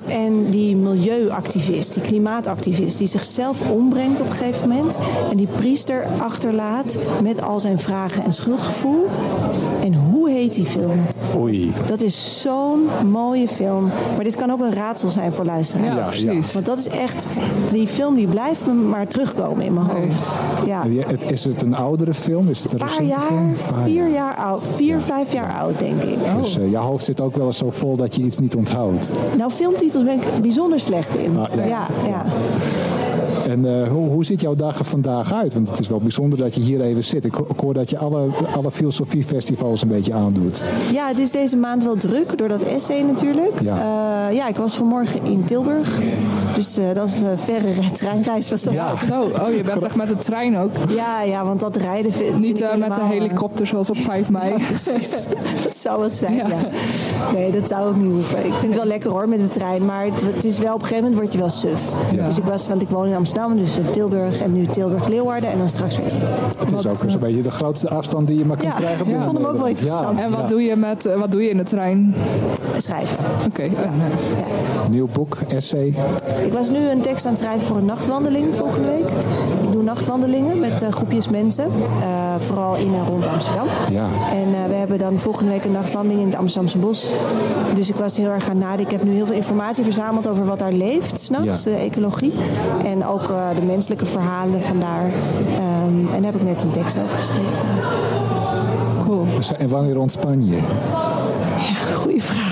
en die milieuactivist. Die klimaatactivist. Die zichzelf ombrengt op een gegeven moment. En die priester achterlaat met al zijn vragen en schuldgevoel. En hoe heet die film? Oei. Dat is zo'n mooie film. Maar dit kan ook een raadsel zijn voor luisteraars. Ja, Ja, precies. Want dat is echt, die film die blijft me maar terugkomen in mijn hoofd. Ja. Het- Is het een oudere film? Is het een paar jaar, film? Paar vier jaar. jaar oud, vier, vijf jaar oud denk ik. Dus eh, jouw hoofd zit ook wel eens zo vol dat je iets niet onthoudt. Nou, filmtitels ben ik bijzonder slecht in. Ah, ja. ja, ja. En eh, hoe, hoe ziet jouw dag er vandaag uit? Want het is wel bijzonder dat je hier even zit. Ik, ho- ik hoor dat je alle, alle filosofiefestivals een beetje aandoet. Ja, het is deze maand wel druk door dat essay natuurlijk. Ja. Ja, ja ik was vanmorgen in Tilburg. Dus eh, dat is een verre re- treinreis was dat. Ja. Zo, oh, je bent echt met de trein ook. Ja, ja, want dat rijden vind, vind Niet ik eh, met de eh, helikopter zoals op 5 mei. Precies. dat zou het zijn, Ja. ja. Nee, dat zou ook niet hoeven. Ik vind het wel lekker hoor met de trein, maar het, het is wel op een gegeven moment word je wel suf. Ja. Dus ik was, want ik woon in Amsterdam, dus in Tilburg en nu Tilburg-Leeuwarden en dan straks weer terug. Het is ook zo'n beetje de grootste afstand die je maar kunt Ja, krijgen. op ik vond hem ook wel interessant. En wat ja. doe je, met, eh, wat doe je in de trein? Schrijven. Oké, oh, nice. Ja. Nieuw boek, essay. Ik was nu een tekst aan het schrijven voor een nachtwandeling volgende week. Ik doe nachtwandelingen met eh, groepjes mensen, eh, vooral in en rond Amsterdam. Ja. En eh, we hebben dan volgende week een nachtwandeling in het Amsterdamse bos. Dus ik was heel erg gaan nadenken. Ik heb nu heel veel informatie verzameld over wat daar leeft, s'nachts, Ja. de ecologie. En ook eh, de menselijke verhalen vandaar. Ehm, en daar heb ik net een tekst over geschreven. Cool. Dus, En wanneer ontspan je? Goeie vraag.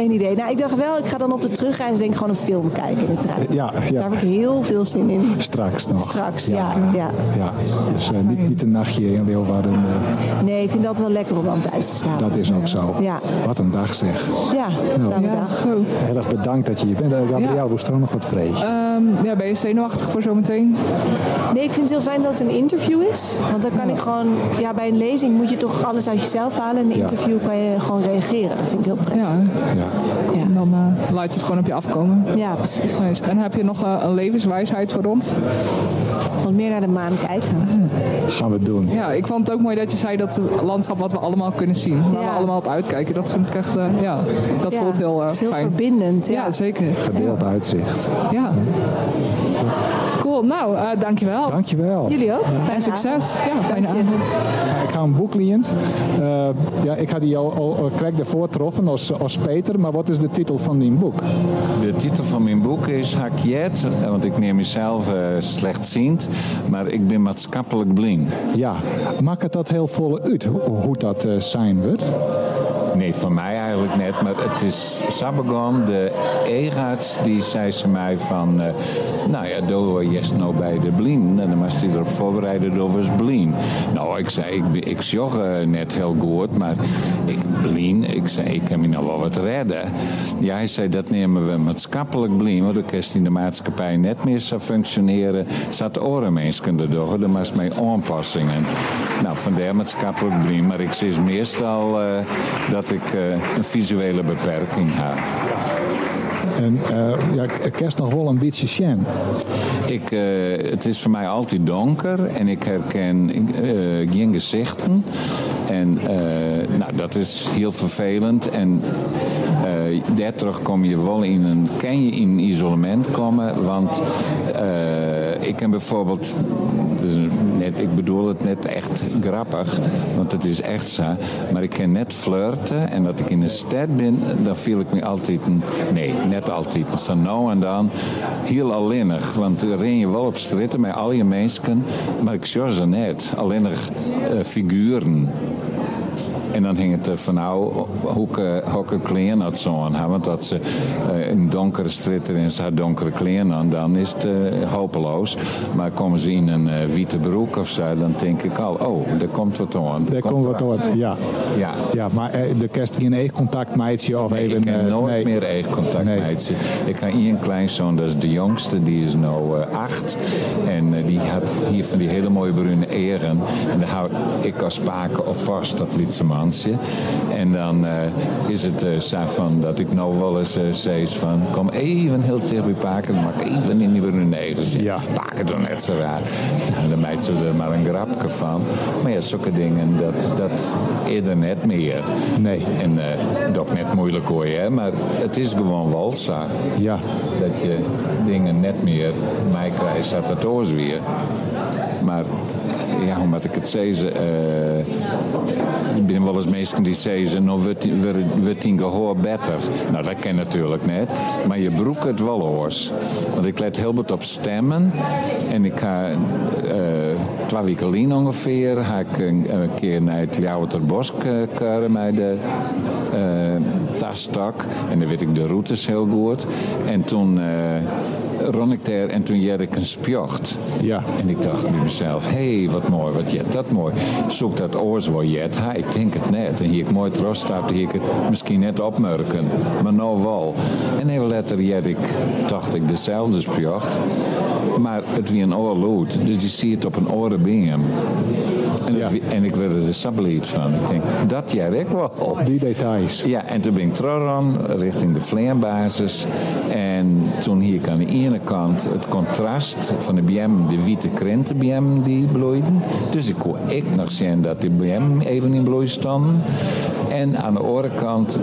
Geen idee. Nou, ik dacht wel, ik ga dan op de terugreis denk ik gewoon een film kijken in de trein. Ja, ja. Daar heb ik heel veel zin in. Straks nog. Straks, ja. ja. Ja, dus eh, niet, niet een nachtje in Leeuwarden. eh, Nee, ik vind dat wel lekker om dan thuis te staan. dat is ook zo. Ja. Wat een dag zeg. Ja, Nou. Ja, dag. zo. Heel erg bedankt dat je hier bent. Uh, Gabriel, er ook nog wat vrees? Ehm, ja, ben je zenuwachtig voor zometeen? Nee, ik vind het heel fijn dat het een interview is. Want dan kan ik gewoon... Ja, bij een lezing moet je toch alles uit jezelf halen. In een Ja. interview kan je gewoon reageren. Dat vind ik heel prettig. Ja, ja. En dan eh laat je het gewoon op je afkomen. ja precies. Nice. En heb je nog eh, een levenswijsheid voor ons? Wat meer naar de maan kijken. Gaan we doen. Ja, ik vond het ook mooi dat je zei dat het landschap wat we allemaal kunnen zien. Waar we allemaal op uitkijken. Dat vind ik echt, eh, ja, dat Ja, voelt heel, eh, het is heel fijn. verbindend. Ja. Ja, zeker. Gedeeld uitzicht. Ja. Cool, nou, eh, dankjewel. Dankjewel. Jullie ook. En Fijne succes. Ja, fijne avond. Ik ga een boek leent. Eh, ja, ik had die al, al, al krijg daarvoor getroffen als, als Peter. Maar wat is de titel van die boek? De titel van mijn boek is Hakjet, want ik neem mezelf uh, slechtziend, maar ik ben maatschappelijk blind. Ja, maakt het dat heel vol uit hoe, hoe dat eh, zijn wordt? Nee, van mij eigenlijk net, maar het is Sabagon, de e-arts, die zei ze mij van, uh, nou ja, doe je nou bij de blind en dan was hij erop voorbereiden door was blind. Nou, ik zei, ik, ik jogge net heel goed, maar ik blind, ik zei, ik kan me nou wel wat redden. Ja, hij zei, dat nemen we maatschappelijk blind, want kan in de maatschappij net meer zou functioneren. Zat orenmensen erdoor, dan was mij aanpassingen. Nou, vandaar maatschappelijk blind, maar ik zie meestal dat ik uh, een visuele beperking heb. En uh, ja, kerst nog wel een beetje sjen. Ik, uh, het is voor mij altijd donker en ik herken uh, geen gezichten. En nou, dat is heel vervelend. En daardoor kom je wel in een, kan je in isolement komen. Want ik heb bijvoorbeeld, ik bedoel het net echt grappig, want het is echt zo. Maar ik kan net flirten en dat ik in een stad ben, dan voel ik me altijd, een, nee, net altijd, zo nou en dan, heel alleenig. Want dan ren je wel op stritten met al je mensen, maar ik zie ze net, alleenig uh, figuren. En dan hing het er van nou hoeken, hoeken kleren had zo aan. Want dat ze uh, een donkere stritter ze had donkere kleren aan, dan is het uh, hopeloos. Maar komen ze in een witte broek of zo, dan denk ik al, oh, er komt wat aan. Er komt wat aan, ja. Ja. ja maar de kerst geen eigen contact meidje of nee, even... ik heb nooit nee. meer eigen contact Nee. meidje. Ik heb één kleinzoon, dat is de jongste, die is eh, acht. En eh, die had hier van die hele mooie bruine eren. En daar hou ik als spaken op vast, dat liet ze En dan eh, is het eh, zo van dat ik nou wel eens uh, zei van... kom even heel dicht bij Paken, dan mag ik even in die bruine eren zitten. Ja. Paken doen net zo raar. Nou, dan meid ze er maar een grapje van. Maar ja, zulke dingen, dat, dat eerder net meer. Nee. En uh, dat ook net moeilijk hoor je, hè? maar het is gewoon walsa. Ja. Dat je dingen net meer mij krijgt, staat het weer. Maar ja, hoe moet ik het zeggen? Uh, ik ben wel eens mensen die zeggen, nou wordt die gehoor beter. Nou, dat ken natuurlijk net. Maar je broek het wel hoors. Want ik let heel wat op stemmen. En ik ga uh, twee weken ongeveer, ga ik een, keer naar het Ljouwerterbos keren met de uh, tasstak. En dan weet ik de routes heel goed. En toen ron ik daar en toen jette ik een spjocht. Ja. En ik dacht bij mezelf, hé, hey, wat mooi, wat jet dat mooi. Zoek dat oors jet. Ha, ik denk het net. En hier ik mooi trots stapte, hier ik het misschien net opmerken. Maar nou wel. En even later jet ik, dacht ik, dezelfde spjocht. Maar het wie een oorlood. Dus die zie het op een oren bingen. En, ja. en, ik werd er de sabbeliet van. Ik denk, dat jij ik wel. Die details. Ja, en toen ben ik terug richting de vleerbasis. En toen hier aan de ene kant het contrast van de BM, de witte krenten BM die bloeiden. Dus ik kon ik nog zien dat de BM even in bloei stonden. En aan de andere kant,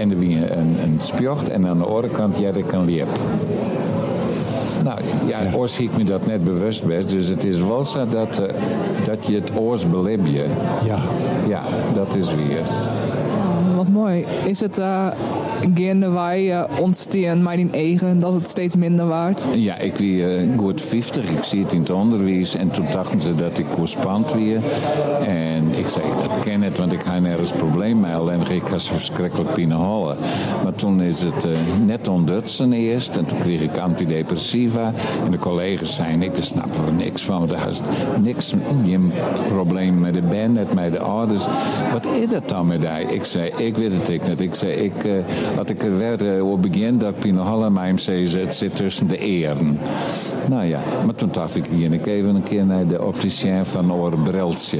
en er wie een, een spjocht. En aan de andere kant, ja, ik een liep. Nou ja, ja. oors ik me dat net bewust best. Dus het is wel zo dat, uh, dat je het oors belib je. Ja. Ja, dat is weer. Oh, wat mooi. Is het uh, gaande wij uh, ontstaan maar in eigen dat het steeds minder waard? Ja, ik uh, goed 50. Ik zie het in het onderwijs. En toen dachten ze dat ik correspond weer. En ik zei, dat ken het, want ik ga nergens probleem mee. Alleen ik ga zo verschrikkelijk pinehallen. Maar toen is het uh, net ondutsen eerst. En toen kreeg ik antidepressiva. En de collega's zeiden, ik, daar snappen we niks van. Want er is niks, geen probleem met de band, met de ouders. Wat is dat dan met die? Ik zei, ik weet het ik. Ik zei, ik, uh, wat ik er werd uh, op begin dat maar hem zei ze, het zit tussen de eren. Nou ja, maar toen dacht ik, ik even een keer naar de opticien van Orenbriltje.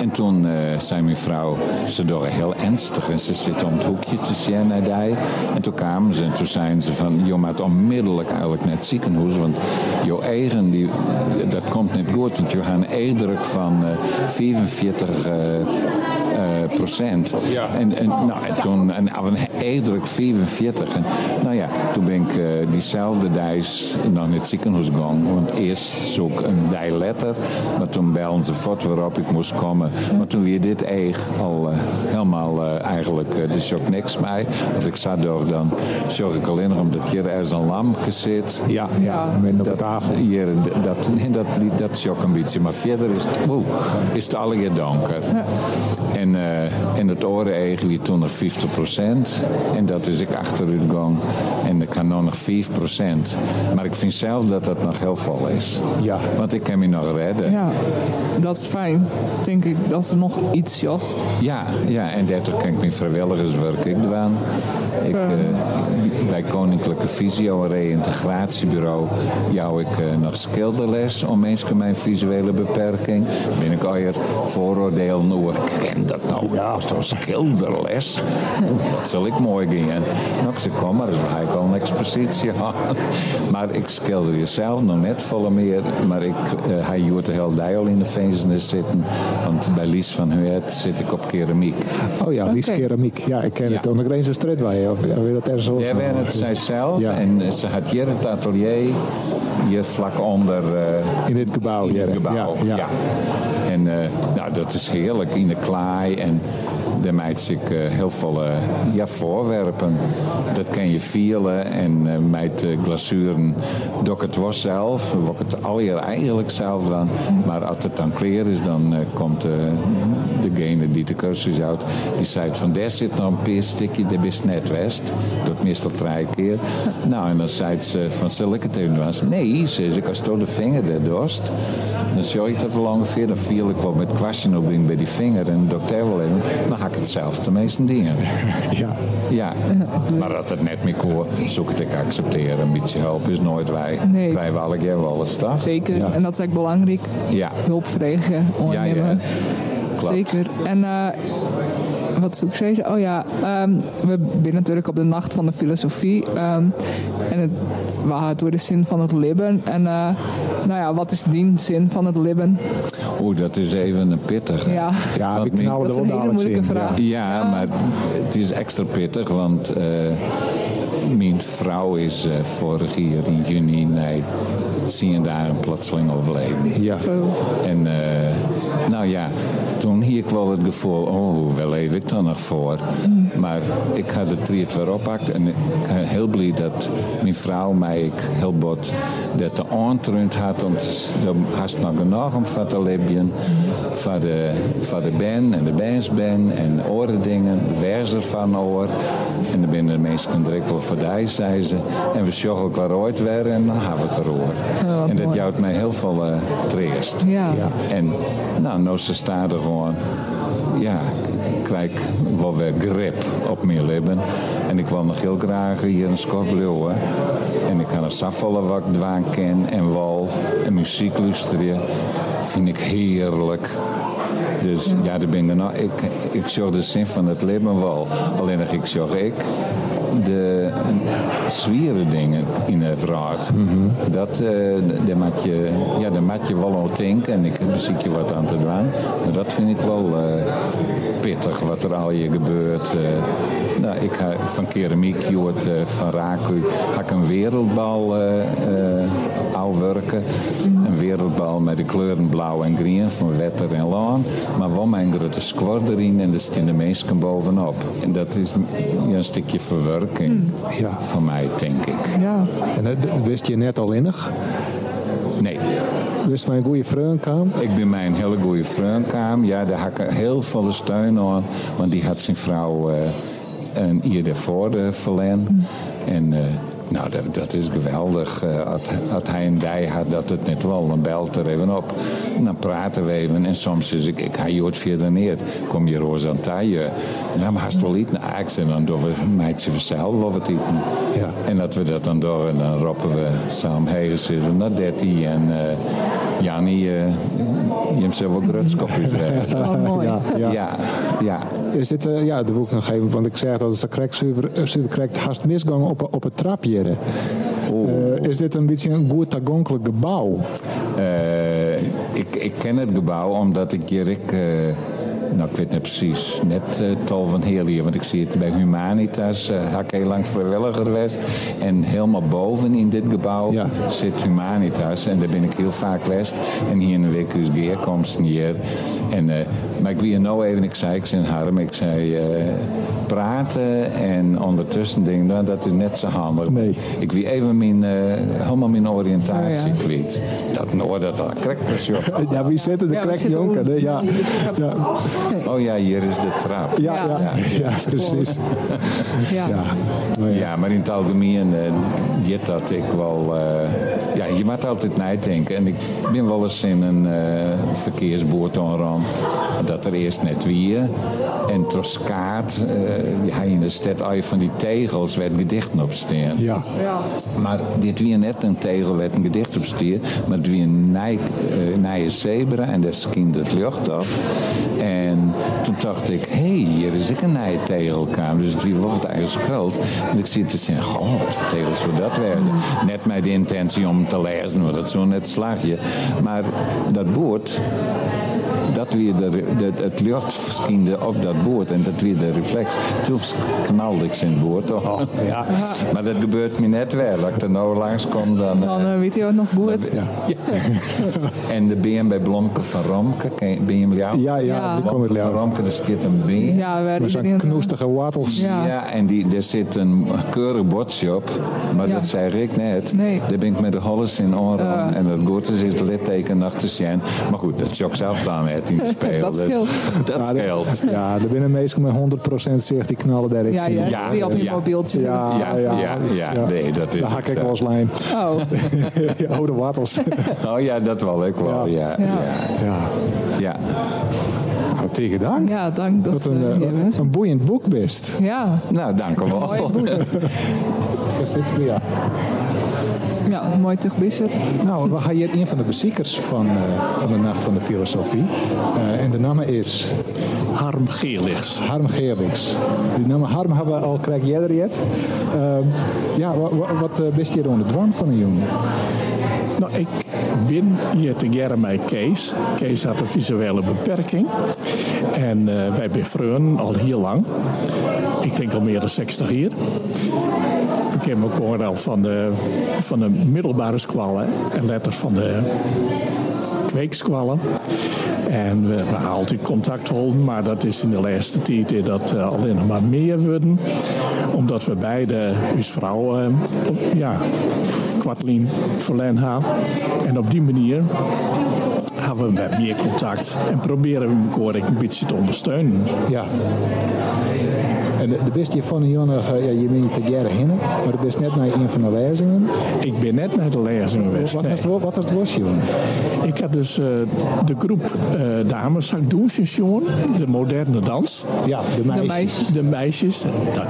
En toen uh, zei mijn vrouw, ze door heel ernstig en ze zit om het hoekje te zien naar die. En toen kwamen ze en toen zeiden ze van, maar het onmiddellijk eigenlijk naar het ziekenhuis, want jouw eigen, die, dat komt niet goed, want je hebt een eerdruk van uh, 45 uh, procent. Ja. En, en, nou, en toen een eerdruk 44. En, nou ja, toen ben ik uh, diezelfde dijs naar het ziekenhuis gegaan. Want eerst zoek een dijletter, maar toen belden ze voort waarop ik moest komen. Maar toen weer dit eeg al uh, helemaal uh, eigenlijk, er is ook niks mee. Want ik zat door dan, zorg ik alleen nog omdat hier ergens een lampje zit. Ja, ja, met op de tafel. Hier, dat, dat, dat is ook een beetje. Maar verder is het, oeh, is het alle donker. Ja. En, uh, en het oren eigen wie toen nog 50 procent. En dat is ik achteruit gang. En ik kan nog nog 5 procent. Maar ik vind zelf dat dat nog heel vol is. Ja. Want ik kan me nog redden. Ja, dat is fijn. Denk ik dat er nog iets jost. Ja, ja. en daardoor kan ik mijn vrijwilligerswerk ik doen. Ik, uh, bij Koninklijke Visio en Reïntegratiebureau jou ik uh, nog schilderles om met mijn visuele beperking. Ben ik alweer vooroordelen over dat nou? Ja, zo'n schilderles. Dat zal ik mooi gaan. Nou, ik zei, kom maar, dus ga ik al een expositie aan. Maar ik schilder jezelf nog net volle meer. Maar ik, uh, hij joert de hele dag al in de feestjes zitten. Want bij Lies van Huet zit ik op keramiek. Oh ja, Lies keramiek. Ja, ik ken het. Onder Grenzen Stredwij. Of weet dat er zo? Het zijzelf. Ja. En ze had hier het atelier. Hier vlak onder... eh, In dit gebouw. in het gebouw. Ja, Ja, ja. En eh, nou, dat is heerlijk in de klaai. En daar maakt ik eh, heel veel eh, ja, voorwerpen. Dat kan je vielen. En eh met de glazuren doe ik het was zelf. Ik het al hier eigenlijk zelf dan. Maar als het dan kleer is, dan komt degene die de cursus houdt. Die zei van, daar zit nog een peerstikje, dat is net west. Dat meestal drie keer. Nou, en dan zei ze van, zal ik het doen? Nee, zei ze, als door de vinger daar dorst. Dan zorg ik dat wel ongeveer. Dan viel ik wel met kwastje op bij die vinger. En de dokter wel even. Had ik het zelf de meeste dingen. Ja. Ja, maar dat het net meer koor, zoek het ik accepteren. Een beetje hulp is nooit wij. Nee. Krijgen we alle keer wel eens dat. Zeker. Ja. En dat is echt belangrijk. Ja. Hulp vragen, ondernemen. Klopt. Zeker. En eh, wat zoek ik zeggen? Oh ja, ehm, we zijn natuurlijk op de nacht van de filosofie. ehm, en het, we hadden door de zin van het leven. En eh, nou ja, wat is die zin van het leven? Oeh, dat is even een pittige. Ja, Ja, mijn- knallen dat is er een wel hele moeilijke in. vraag. Ja, maar het is extra pittig, want eh, mijn vrouw is eh, vorig jaar in juni, nee, tien dagen plotseling overleden. Ja. zo. En eh, nou ja, toen hier ik wel het gevoel, oh, waar leef ik dan nog voor? Maar ik had het triet weer oppakt en ik ben heel blij dat mijn vrouw mij heel bot dat de aantrund had, want dan had nog genoeg om van te leven. Van de, van de band en de bandsband en oren dingen, verser van oor. En dan binnen de mensen wel voor die, zei ze. En we zorgen ook waar ooit weer en dan hebben we het erover. wat en dat jouwt mij heel veel uh, treest. Ja. En nou, nou ze staan er gewoon, ja, krijg wel weer grip op mijn leven. En ik wil nog heel graag hier een Skotblauw. En ik kan er safvallen wat ik dwaan ken en wel en muziek luisteren. Vind ik heerlijk. Dus ja, daar ben ik nou. Ik, ik zorg de zin van het leven wel. Alleen nog ik zorg ik de zwieren dingen in de vraat. Dat, maak je, ja, daar je wel aan denken en ik zie je wat aan te doen. Dat vind ik wel eh, pittig wat er al hier gebeurt. eh. nou, ik ga van keramiek, Joort, eh, van Raku, ga ik een wereldbal eh eh, aanwerken. Een wereldbal met de kleuren blauw en groen van wetter en laan. Maar wel mijn grote squad erin en er staan de mensen bovenop. En dat is ja, een stukje verwerking Ja. van mij, denk ik. Ja. En dat wist je net al innig? Nee, Wist mijn goede vriend kwam? ik ben mijn hele goede vriend kwam. Ja, daar had ik heel veel steun aan. Want die had zijn vrouw eh, een jaar daarvoor uh, verlen. En eh, nou, dat, dat is geweldig. eh, als, hij een dij had, dat het net wel. Dan belt er even op. En dan praten we even. En soms is ik, ik ga je ooit verder neer. Kom je roze aan taaien. Ja, maar haast wel eten. Nou, zei dan door we meidje vanzelf wel wat eten. Ja. En dat we dat dan door en dan roepen we samen heen zitten naar Dertie en uh, Jannie, uh, je hebt zelf wel grutskopjes. Oh, mooi. Ja, ja. Ja, Is dit, uh, ja, de boek nog even, want ik zeg dat het correct super, super haast misgang op, op het trapje. Uh, is dit een beetje een goed toegankelijk gebouw? Uh, ik, ik ken het gebouw omdat ik hier ik, nou ik weet niet precies, net uh, tal van heel hier, want ik zie het bij Humanitas, uh, ik heel lang vrijwilliger geweest. En helemaal boven in dit gebouw ja. zit Humanitas en daar ben ik heel vaak geweest. En hier in de week is geerkomst hier. En, uh, maar ik wie nou even, ik zei, ik zei Harm, ik zei praten en ondertussen denk nou, dat is net zo handig. Nee. Ik wie even mijn, helemaal mijn oriëntatie oh, ja. kwijt. Dat nou, dat al correct Ja, wie zitten de Ja, jonker? Ja. Ja. Oh ja, hier is de trap. Ja, ja, ja, Ja. precies. Ja. Ja. Ja. Ja, maar in het algemeen uh, dit dat ik wel... Uh, ja, je moet altijd nadenken. En ik ben wel eens in een uh, verkeersboord aanram. Dat er eerst net wie. En troskaat, ja, in de stad al van die tegels werd gedichten op staan. Ja. Ja. Maar dit wie net een tegel werd een gedicht op staan. Maar het wie een nij, uh, nije zebra en daar scheen het licht op. En toen dacht ik, hé, hey, hier is ik een nijtegelkamer. Dus het was het eigen schuld. En ik zit te zeggen, goh, wat voor tegels zou dat werden? Net met de intentie om te lezen, want dat zo net slagje. Maar dat boord, dat weer de, de, het licht verschiende op dat boord en dat weer de reflex. Toen knalde ik zijn boord. Oh. Ja. Maar dat gebeurt me net wel. Als ik er nou langs kom, dan... Dan eh, weet je ook nog goed. en de BMW Blomke van Romke, BMW jou? Ja, ja, Ja. die er van Romke, daar zit een beer. Ja, zo'n iedereen- knoestige wattels. Ja. Ja, en die, er zit een keurig bordje op. Maar Ja. dat zei Rick net. Nee. Daar ben ik met de holles in oren. En dat goed is het litteken achter zijn. Maar goed, dat is ook zelf dan met in de speel. Dat scheelt. Dat Ja, scheelt. Ja, er binnen meestal met 100% zicht die knallen daar ik Ja, zie. ja, Ja, die op je ja. mobieltje zitten. Ja, Ja, ja, ja, nee, dat is Daar het hak ik zo. wel lijn. Oh, Ja, Oude wattels. Oh ja, dat wel ik wel. Ja, ja. Ja. Nou, tegen dank. ja, dank dat Dat een, eh, eh, hier bent. een boeiend boek best. Ja, Nou, dank u mooi wel. boek. Is dit ja. Ja, mooi terug bezig. Nou, we gaan hier een van de beziekers van, eh, van de Nacht van de Filosofie. Eh, en de naam is Harm Geerlichts. Harm Geerlings. Die naam Harm hebben we al krijg jij er yet. Ehm, ja, wa- wa- wat uh, best hier onder dwang van een jongen? Nou, ik ben hier te jaren met Kees. Kees had een visuele beperking. En eh, wij vrienden al heel lang. Ik denk al meer dan 60 jaar. We kennen elkaar al van de, van de middelbare hè, en later van de kweekskwallen. En we, hebben altijd contact houden, maar dat is in de laatste tijd eh, dat eh, alleen nog maar meer worden. Omdat we beide, ons vrouw, eh, op- ja, kwartlien verlen. En op die manier hebben we meer contact en proberen we elkaar een beetje te ondersteunen. Ja. En de, de beste van een jongen, eh, ja, je bent niet te jaren heen, maar de best net naar een van de lezingen. Ik ben net naar de lezing geweest. Wat nee. was het, wat was het was, jongen? Ik had dus eh, de groep eh, dames zag doen, Station, de moderne dans. Ja, de De meisjes. meisjes. De meisjes, dat,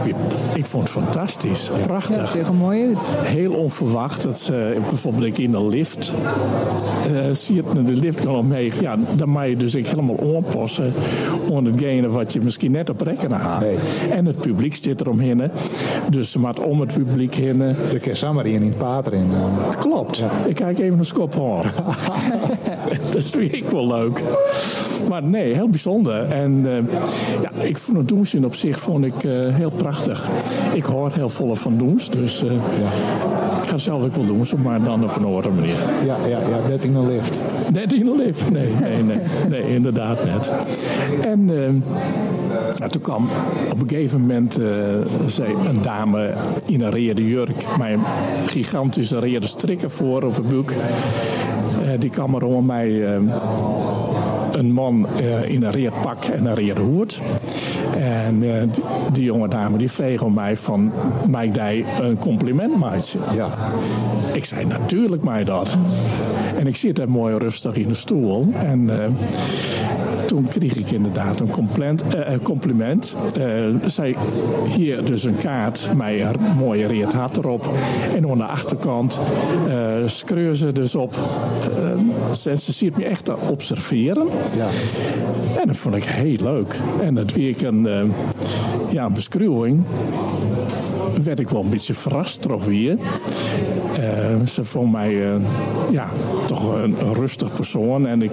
ik vond het fantastisch, Ja, het prachtig. ziet er mooi uit. Heel onverwacht dat ze bijvoorbeeld ik in de lift eh zie je de lift gewoon omheen. Ja, dan mag je dus ik helemaal aanpassen aan hetgene wat je misschien net op rekken had. Nee. En het publiek zit eromheen. hè. Dus ze maakt om het publiek heen. De Kesammer in in Pater in. Klopt. Ik kijk even een skop aan. dat is vind ik wel leuk. Maar nee, heel bijzonder. En eh, ja, ik vond het Doens op zich vond ik, eh, heel prachtig. Ik hoor heel veel van Doens, dus eh, ik ga zelf ook wel Doens, maar dan op een andere manier. Ja, ja, ja, net in een lift. Net in de lift. Nee, nee, nee. Nee, inderdaad net. En nou, toen kwam op een gegeven moment eh, zei een dame in een rode jurk. Een gigantische rode strikken voor op het boek. Eh, die kwam er om mij... eh, een man in een reerd pak en een reerd hoed. En die, die jonge dame die vroeg om mij van, mij die een compliment maatje. Ja. Ik zei natuurlijk mij dat. En ik zit daar mooi rustig in de stoel. En toen kreeg ik inderdaad een compliment. eh, een compliment. Eh, zij hier dus een kaart met een mooie reet hat erop. En aan de achterkant eh screur ze dus op. eh, ze, ziet me echt te observeren. Ja. En dat vond ik heel leuk. En dat week een, eh, ja, een beschrijving werd ik wel een beetje verrast toch weer. Eh, ze vond mij eh, ja, toch een, een rustig persoon. En ik,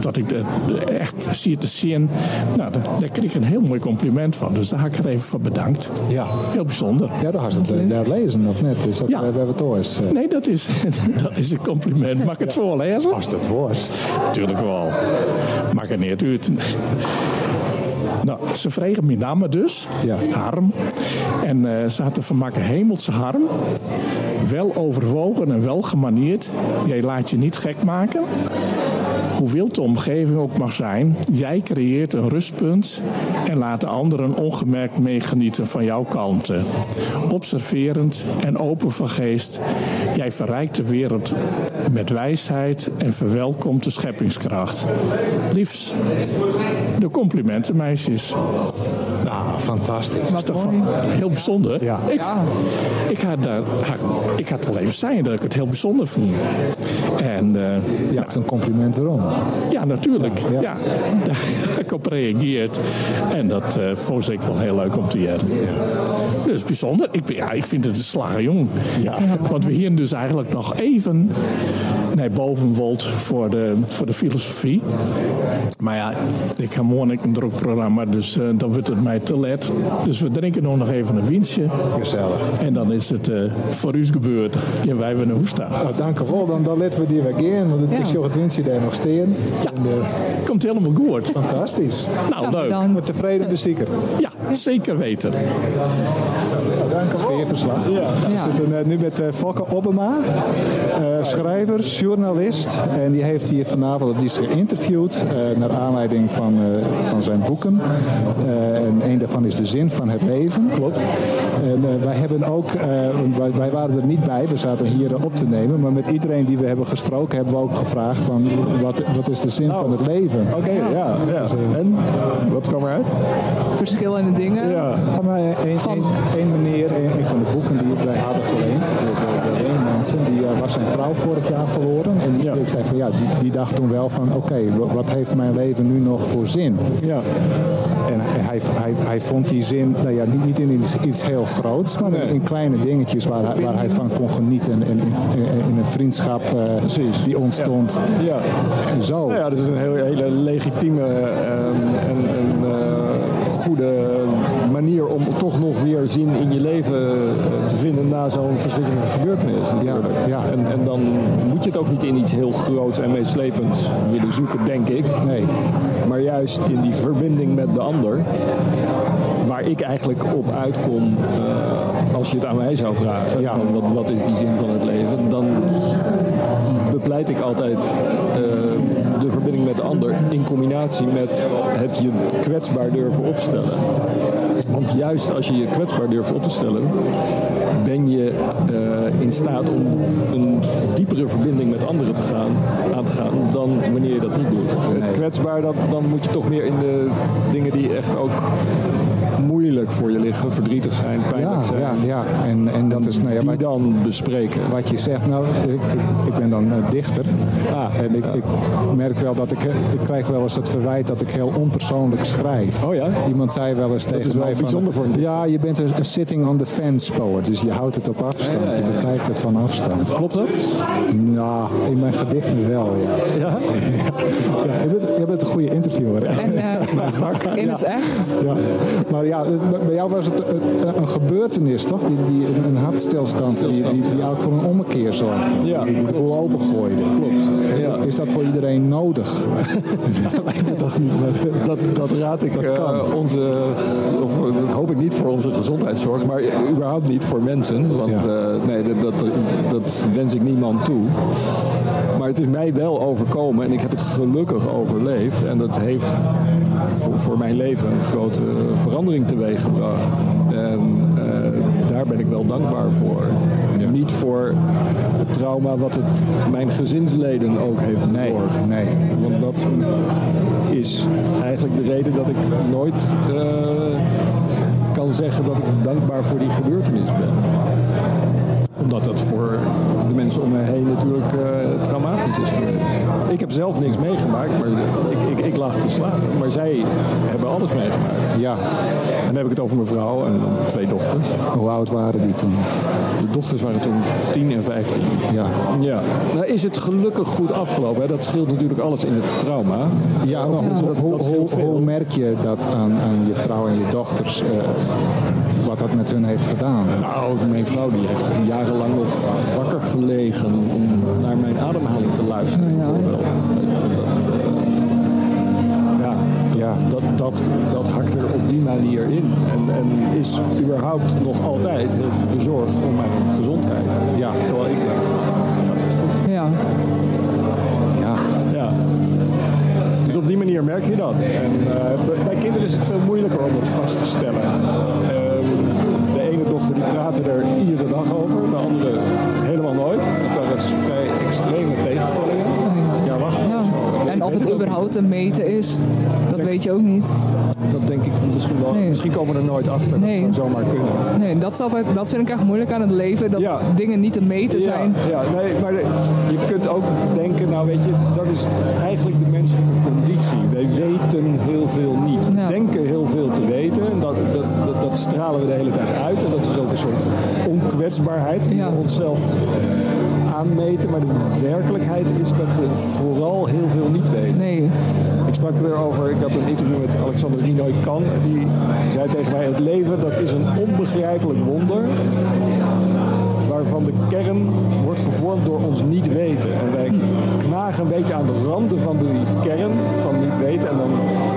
dat ik dat echt zie te zien. Nou, daar, daar kreeg ik een heel mooi compliment van. Dus daar ga ik er even voor bedankt. Ja. Heel bijzonder. Ja, daar had je het eh, daar lezen, of net? Is dat Ja. we hebben het ooit? eh, Nee, dat is, dat is een compliment. Mag ik het voorlezen? Als het worst. Natuurlijk wel. Maakt het niet uit. Nou, ze vregen mijn naam dus, Ja. Harm. En eh, ze hadden van maken hemelse Harm. Wel overwogen en wel gemaneerd. Jij laat je niet gek maken. Hoe wild de omgeving ook mag zijn, jij creëert een rustpunt en laat de anderen ongemerkt meegenieten van jouw kalmte. Observerend en open van geest, jij verrijkt de wereld met wijsheid en verwelkomt de scheppingskracht. Liefst, de complimenten, meisjes. Fantastisch. Dat is toch heel bijzonder. Ja. Ik, ik, had daar, ik had wel even zijn dat ik het heel bijzonder vond. En, eh, ja, het is een compliment waarom. Ja, natuurlijk. Ja, Ja, ja. daar heb ik op reageerd. En dat eh vond ik wel heel leuk om te jaren. Dus bijzonder. Ik, ja, ik vind het een slag, jong. Ja. Want we hier dus eigenlijk nog even naar boven wilt voor de, voor de filosofie. Maar ja, ik heb morgen een druk programma, dus eh, dan wordt het mij te let. Dus we drinken nog nog even een winstje. Gezellig. En dan is het eh, voor u gebeurd. En wij hebben een hoesta. Nou, dank u wel. Dan, dan laten we die weer gaan. Want ik Ja. zie het winstje daar nog staan. Ja. En, eh, Komt helemaal goed. fantastisch. Nou, Ja, leuk. bedankt. Met tevreden bezieker. Ja, zeker weten. Dank u wel. Sfeerverslag. We zitten eh, nu met eh Fokke Obbema, eh, schrijver, journalist. En die heeft hier vanavond, die is geïnterviewd eh, naar aanleiding van, eh, van zijn boeken. Eh, en een daarvan is De Zin van het Leven. Klopt. En eh, wij hebben ook, eh, wij, wij waren er niet bij, we zaten hier op te nemen. Maar met iedereen die we hebben gesproken hebben we ook gevraagd van wat, wat is de zin van het leven? Oké, ja, ja. En? Wat kwam eruit? Verschillende dingen. Ja. Ja, maar een, Van- een, een een, een van de boeken die wij hadden geleend, de, de, de leenmensen, die eh, was zijn vrouw vorig jaar verloren. En die, die zei van ja, die, die dacht toen wel van oké, wa- wat heeft mijn leven nu nog voor zin? Ja. En hij, hij, hij vond die zin, nou ja, niet, in iets, iets heel groots, maar in, in kleine dingetjes waar, hij- waar hij van kon genieten. En, in, een vriendschap eh, die ontstond. Ja. En zo. Nou ja, dat is een heel, hele legitieme ehm, en, en eh, goede manier om toch nog weer zin in je leven eh, te vinden na zo'n verschrikkelijke gebeurtenis. Natuurlijk. ja. En, en dan moet je het ook niet in iets heel groots en meeslepends willen zoeken, denk ik. Nee. Maar juist in die verbinding met de ander. Waar ik eigenlijk op uitkom eh, als je het aan mij zou vragen. Ja. Van wat, wat is die zin van het leven? Dan bepleit ik altijd eh, verbinding met de ander in combinatie met het je kwetsbaar durven opstellen. Want juist als je je kwetsbaar durft op te stellen, ben je eh, in staat om een diepere verbinding met anderen te gaan, aan te gaan dan wanneer je dat niet doet. Het kwetsbaar, dat, dan moet je toch meer in de dingen die echt ook moeilijk voor je liggen, verdrietig zijn, pijnlijk Ja, zijn. ja, ja. En, en dat is, nou ja, die wat- dan bespreken. wat je zegt, nou, ik, ik, ik ben dan eh, dichter. Ah, en ik, ik merk wel dat ik, eh, ik krijg wel eens het verwijt dat ik heel onpersoonlijk schrijf. Oh ja? Iemand zei wel eens tegen is wel mij van, bijzonder voor een. Ja, je bent een, sitting on the fence poet, dus je houdt het op afstand. Je bekijkt het van afstand. Klopt dat? Nou, in mijn gedichten wel, ja. Ja? ja je, bent, je bent een goede interviewer. En eh, in het echt. Ja. Maar ja, bij jou was het een, een gebeurtenis, toch? Die, die, een- een hartstilstand die, die, die ook voor een ommekeer zorgde. Ja, die de boel opengooide. Klopt. Ja. Is dat voor iedereen nodig? dat lijkt me toch niet. Maar, Dat, dat raad ik Dat eh, kan. onze, of dat hoop ik niet voor onze gezondheidszorg, maar überhaupt niet voor mensen. Want Ja. eh, nee, dat, dat, dat wens ik niemand toe. Maar het is mij wel overkomen en ik heb het gelukkig overleefd. En dat heeft voor, voor mijn leven een grote verandering teweeggebracht. En eh, daar ben ik wel dankbaar voor. Niet voor het trauma wat het mijn gezinsleden ook heeft bezorgd. nee. Want dat is eigenlijk de reden dat ik nooit eh, kan zeggen dat ik dankbaar voor die gebeurtenis ben. Omdat dat voor de mensen om me heen natuurlijk eh, traumatisch is geweest. Ik heb zelf niks meegemaakt, maar ik, ik, ik lag te slapen. Maar zij hebben alles meegemaakt. Ja. En dan heb ik het over mijn vrouw en twee dochters. Hoe oud waren die toen? De dochters waren toen 10 en 15. Ja. Ja, nou is het gelukkig goed afgelopen. Hè? Dat scheelt natuurlijk alles in het trauma. Ja, maar hoe, dat- hoe, hoe, merk je dat aan, aan je vrouw en je dochters? eh, wat dat met hun heeft gedaan? Nou, mijn vrouw die heeft jarenlang nog wakker gelegen om naar mijn ademhaling te luisteren. eh, ja, Ja. dat, dat, dat hakt er op die manier in. En, en is überhaupt nog altijd heel bezorgd om mijn gezondheid. Ja. Terwijl ik denk, goed. Ja. Ja. Ja. Dus op die manier merk je dat. En eh, bij- bij kinderen is het veel moeilijker om het vast te stellen. Praatte er iedere dag over, de andere helemaal nooit. Dat waren vrij extreme tegenstellingen. Ja, wacht. ja. En of het überhaupt te meten is, dat weet je ook niet. Dat denk ik misschien wel Nee. misschien komen we er nooit achter. Nee. Dat zou zomaar kunnen. Nee, dat, is altijd, dat vind ik echt moeilijk aan het leven. Dat Ja. dingen niet te meten zijn. Ja, nee, maar je kunt ook denken, nou weet je, dat is eigenlijk de menselijke conditie. Wij weten heel veel niet. We denken heel veel te weten. En dat stralen we de hele tijd uit. En dat is ook een soort onkwetsbaarheid die Ja. we onszelf aanmeten. Maar de werkelijkheid is dat we vooral heel veel niet weten. Nee. Ik sprak erover, ik had een interview met Alexander Rinoy Kan. Die zei tegen mij, het leven dat is een onbegrijpelijk wonder. Kern wordt gevormd door ons niet weten. En wij knagen een beetje aan de randen van die kern van niet weten. En dan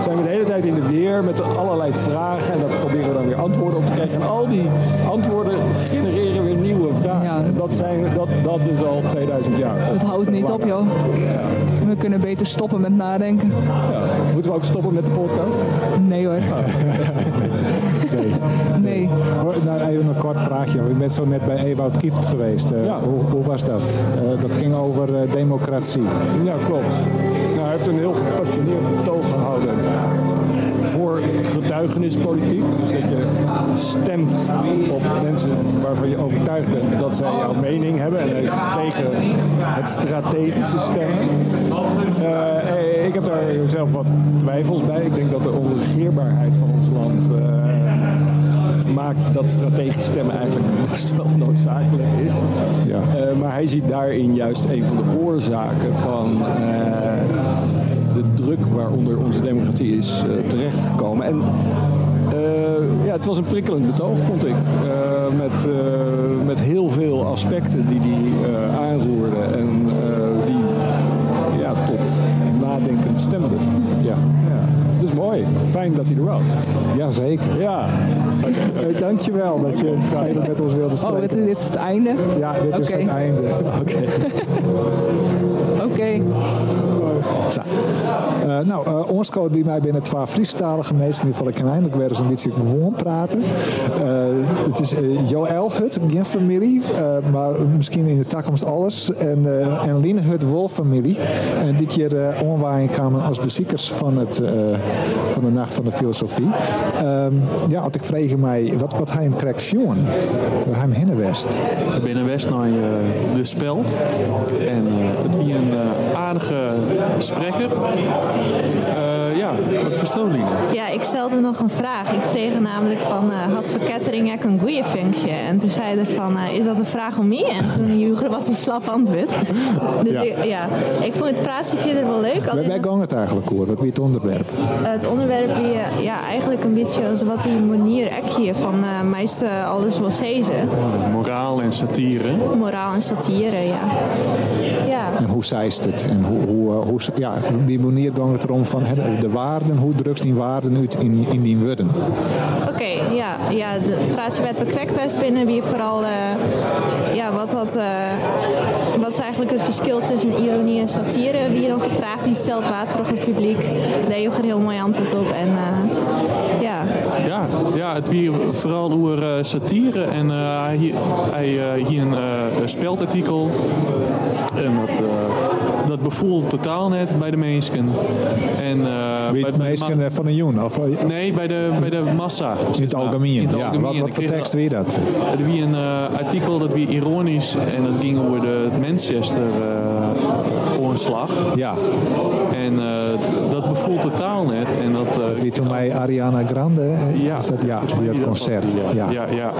zijn we de hele tijd in de weer met allerlei vragen. En daar proberen we dan weer antwoorden op te krijgen. En al die antwoorden genereren weer nieuwe vragen. Ja. En dat, zijn, dat, dat dus al 2000 jaar. Het houdt niet op, joh. We kunnen beter stoppen met nadenken. Ja. Moeten we ook stoppen met de podcast? Nee hoor. Nou, even een kort vraagje. Je bent zo net bij Ewout Kieft geweest. Eh, Ja. hoe, hoe was dat? Eh, dat ging over eh, democratie. Ja, klopt. Nou, hij heeft een heel gepassioneerd betoog gehouden voor getuigenispolitiek. Dus dat je stemt op mensen waarvan je overtuigd bent dat zij jouw mening hebben. En tegen het strategische stemmen. Ik heb daar zelf wat twijfels bij. Ik denk dat de onregeerbaarheid van ons land maakt dat strategisch stemmen eigenlijk best wel noodzakelijk is. Ja. Eh, maar hij ziet daarin juist een van de oorzaken van eh, de druk waaronder onze democratie is eh, terechtgekomen. En ja, het was een prikkelend betoog, vond ik. Met, met heel veel aspecten die hij aanroerde en die ja, tot nadenken stemden. Ja. Dus mooi. Fijn dat hij er was. Jazeker. Ja. Eh, dankjewel dat je even met ons wilde Oh, spreken. dit, dit is het einde? Ja, dit is Oké. het einde. Oké. Eh, nou, eh ons bij mij binnen twee Friestalige mensen. In ieder geval, ik kan eindelijk weer eens een beetje gewoon praten. Eh, het is eh Joël Hut, geen familie, eh, maar misschien in de toekomst alles. En, eh en Lien Hut Wolf familie. En dit keer uh, kwamen als bezoekers van, het, eh, van de Nacht van de Filosofie. Ehm, ja, had ik vraag mij, wat, wat hij hem krijgt zien? Waar hij hem west? In West naar eh, de Speld. En eh, het is een eh, aardige spreker. Ja, ik stelde nog een vraag. Ik kreeg namelijk van, eh, had verkettering ook een goede functie? En toen zei hij van, eh, is dat een vraag om mij? En toen joeg wat een slap antwoord. Dus Ja. Ik, ja, ik vond het praatje verder wel leuk. Waar, Alleen waar ging het eigenlijk over? Wat wie het onderwerp? het onderwerp wie, eh, ja, eigenlijk een beetje als wat die manier ek hier van eh meeste alles wel zezen. Moraal en satire. Moraal en satire, ja. Ja. En hoe zijst het? En hoe, hoe, hoe, ja, op die manier ging het erom van de waarden, hoe drukt die waarden uit in, in die woorden? Oké, ja, ja, de praatje werd we Krekfest binnen, wie vooral, eh, ja, wat, dat, eh, wat is eigenlijk het verschil tussen ironie en satire? Wie nog gevraagd, die stelt water op het publiek. Daar je er heel mooi antwoord op. En eh, ja, Ja, het weer vooral over eh, satire. En eh, hij hier, hij, eh, hier een speldartikel. En dat, dat bevoelt totaal net bij de mensen. En, Wie bij- de eh, van een joen? Of Nee, bij de, bij de massa. in het algemeen? In het Ja, wat, wat voor tekst weer dat? Het wie een artikel dat wie ironisch en dat ging over de Manchester ontslag. Ja, En eh, dat bevoelt totaal net. En dat, eh, wie toen mij Ariana Grande, ja, is dat, ja, die concert. Ja. ja. ja,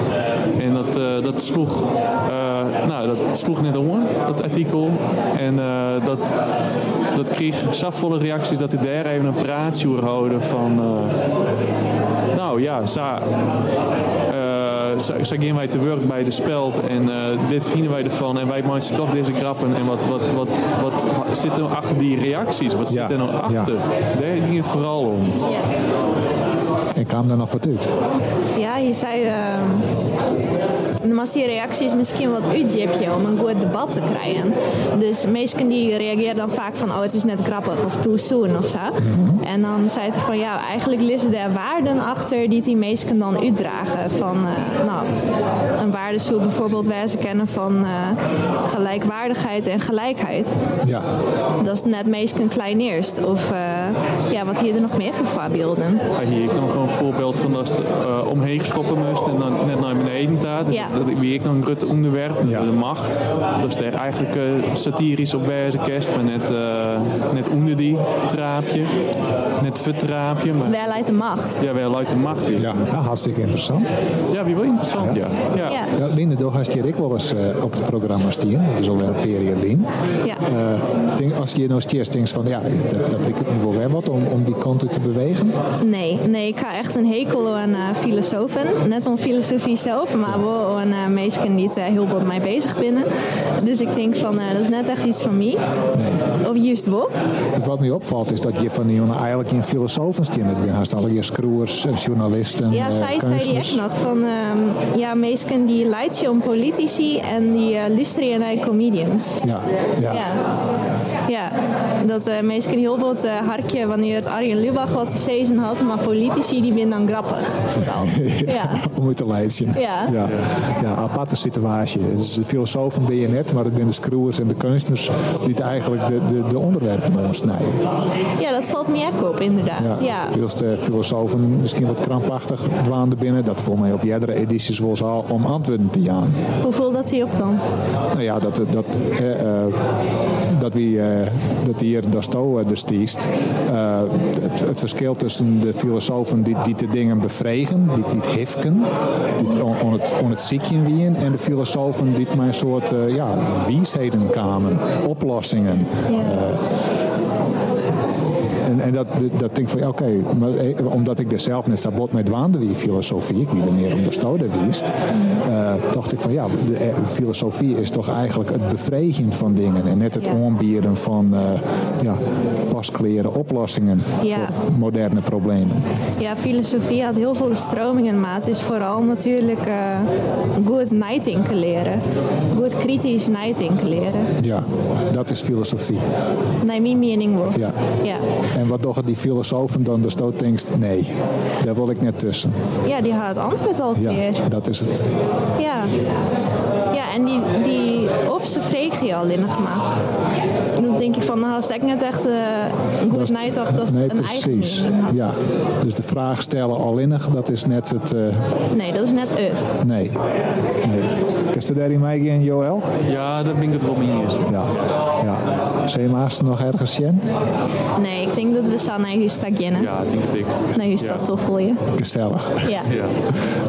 En dat, eh, dat sloeg, nou, dat sloeg net om, dat artikel. En dat, dat kreeg zoveel reacties dat hij daar even een praatje over houden van, nou ja, sa, zo, zo gaan wij te werk bij de speld en eh, dit vinden wij ervan en wij maken toch deze grappen en wat, wat, wat, wat zit er nou achter die reacties? Wat Ja, zit er nou ja. achter? Daar ging het vooral om. En kwam daar nog wat uit? ja je zei... ehm de massie reactie is misschien wat uitjipje om een goed debat te krijgen. Dus mensen die reageren dan vaak van oh het is net grappig of too soon of zo. En dan zei hij van ja eigenlijk liggen er waarden achter die die mensen dan uitdragen. Van eh, nou een waarde zou bijvoorbeeld wijzen kennen van eh, gelijkwaardigheid en gelijkheid. Ja. Dat is net meest klein eerst. Of eh, ja, wat hier er nog meer voor voorbeelden? Ja, hier ik nog een voorbeeld van dat het uh, omheen geschoppen moest en dan net naar beneden. Dus Ja. Dat ik weer ik nog een groot onderwerp, de macht. Dus daar eigenlijk eh, satirisch op wijze kerst, maar net, eh, net onder die traapje. Net vertraapje, maar Waar leidt de macht? ja, wel uit de macht weer. Ja, nou, hartstikke interessant. Ja, wie wel interessant, ja. ja. Ja. Ja, Linde, door had je wel eens eh, op het programma stieren. Dat is alweer een periode. Ja. Eh, denk, als je nou steeds denkt van ja, dat, dat ik het nu wel weer wat om, om die kant te bewegen. Nee, nee, ik ga echt een hekel aan eh, filosofen. Net om filosofie zelf, maar wel aan uh, mensen die het eh, heel goed mee bezig binnen. Dus ik denk van, eh, dat is net echt iets van mij. Of juist wel. Wat mij opvalt is dat je van die jongen eigenlijk in filosofen stiert bent. Haast alle en journalisten, Ja, eh, zij zei die echt nog van, ehm, ja, mensen die leidt je om politici en die uh, luisteren naar comedians. Ja, ja. Ja. Ja, dat uh, mensen heel wat uh, hartje wanneer het Arjen Lubach wat te zeggen had, maar politici die zijn dan grappig. Vooral. Ja. Om het te leiden. Ja. ja. Ja, aparte situatie. Dus de filosofen ben je net, maar het zijn de scroers en de kunstenaars die het eigenlijk de, de, de onderwerpen snijden. ja, dat valt me ook op, inderdaad. Ja. Dus de filosofen misschien wat krampachtig dwaande binnen. Dat volgens mij op jerdere edities wel zo om antwoorden te gaan. Hoe voelt dat hier op dan? Nou ja, dat, dat, eh, uh, dat wie uh, dat hier dat sto de stiest. Uh, het, het, verschil tussen de filosofen die, die de dingen bevregen, die, die het hifken, die on, on, het, on het ziekje wien, en de filosofen die mijn soort uh, ja, wiesheden kwamen, oplossingen. Ja. En, en dat, dat denk ik van, ja, oké, okay, omdat ik er zelf net zo bot met waande wie filosofie, ik wie er meer om de stode wist, uh, dacht ik van, ja, de, de, filosofie is toch eigenlijk het bevredigen van dingen en net het aanbieden van uh, ja, paskleren oplossingen ja. voor moderne problemen. Ja, filosofie had heel veel stromingen, maar het is vooral natuurlijk uh, goed nadenken leren. Goed kritisch nadenken leren. Ja, dat is filosofie. Nee, mijn mening wel. Ja. ja. En wat doen die filosofen dan? De stoot denkt, nee, daar wil ik net tussen. Ja, die had het antwoord al ja, keer. dat is het. Ja. Ja, en die, die of ze vregen je al in maar. Dan denk ik van, nou, als ik net echt uh, een goede nijdag dat nee, een precies. eigen had. Ja, dus de vraag stellen allinnig, dat is net het... Uh... Nee, dat is net het. Nee. nee. Is er daar in mij geen Joël? Ja, dat ben ik het wel mee eens. Ja, ja. Zeemaas nog ergens Jen? Nee, ik denk dat we staan naar huis staan Ja, ik denk het ik. Naar huis ja. toch voor je. Gezellig. Ja. ja.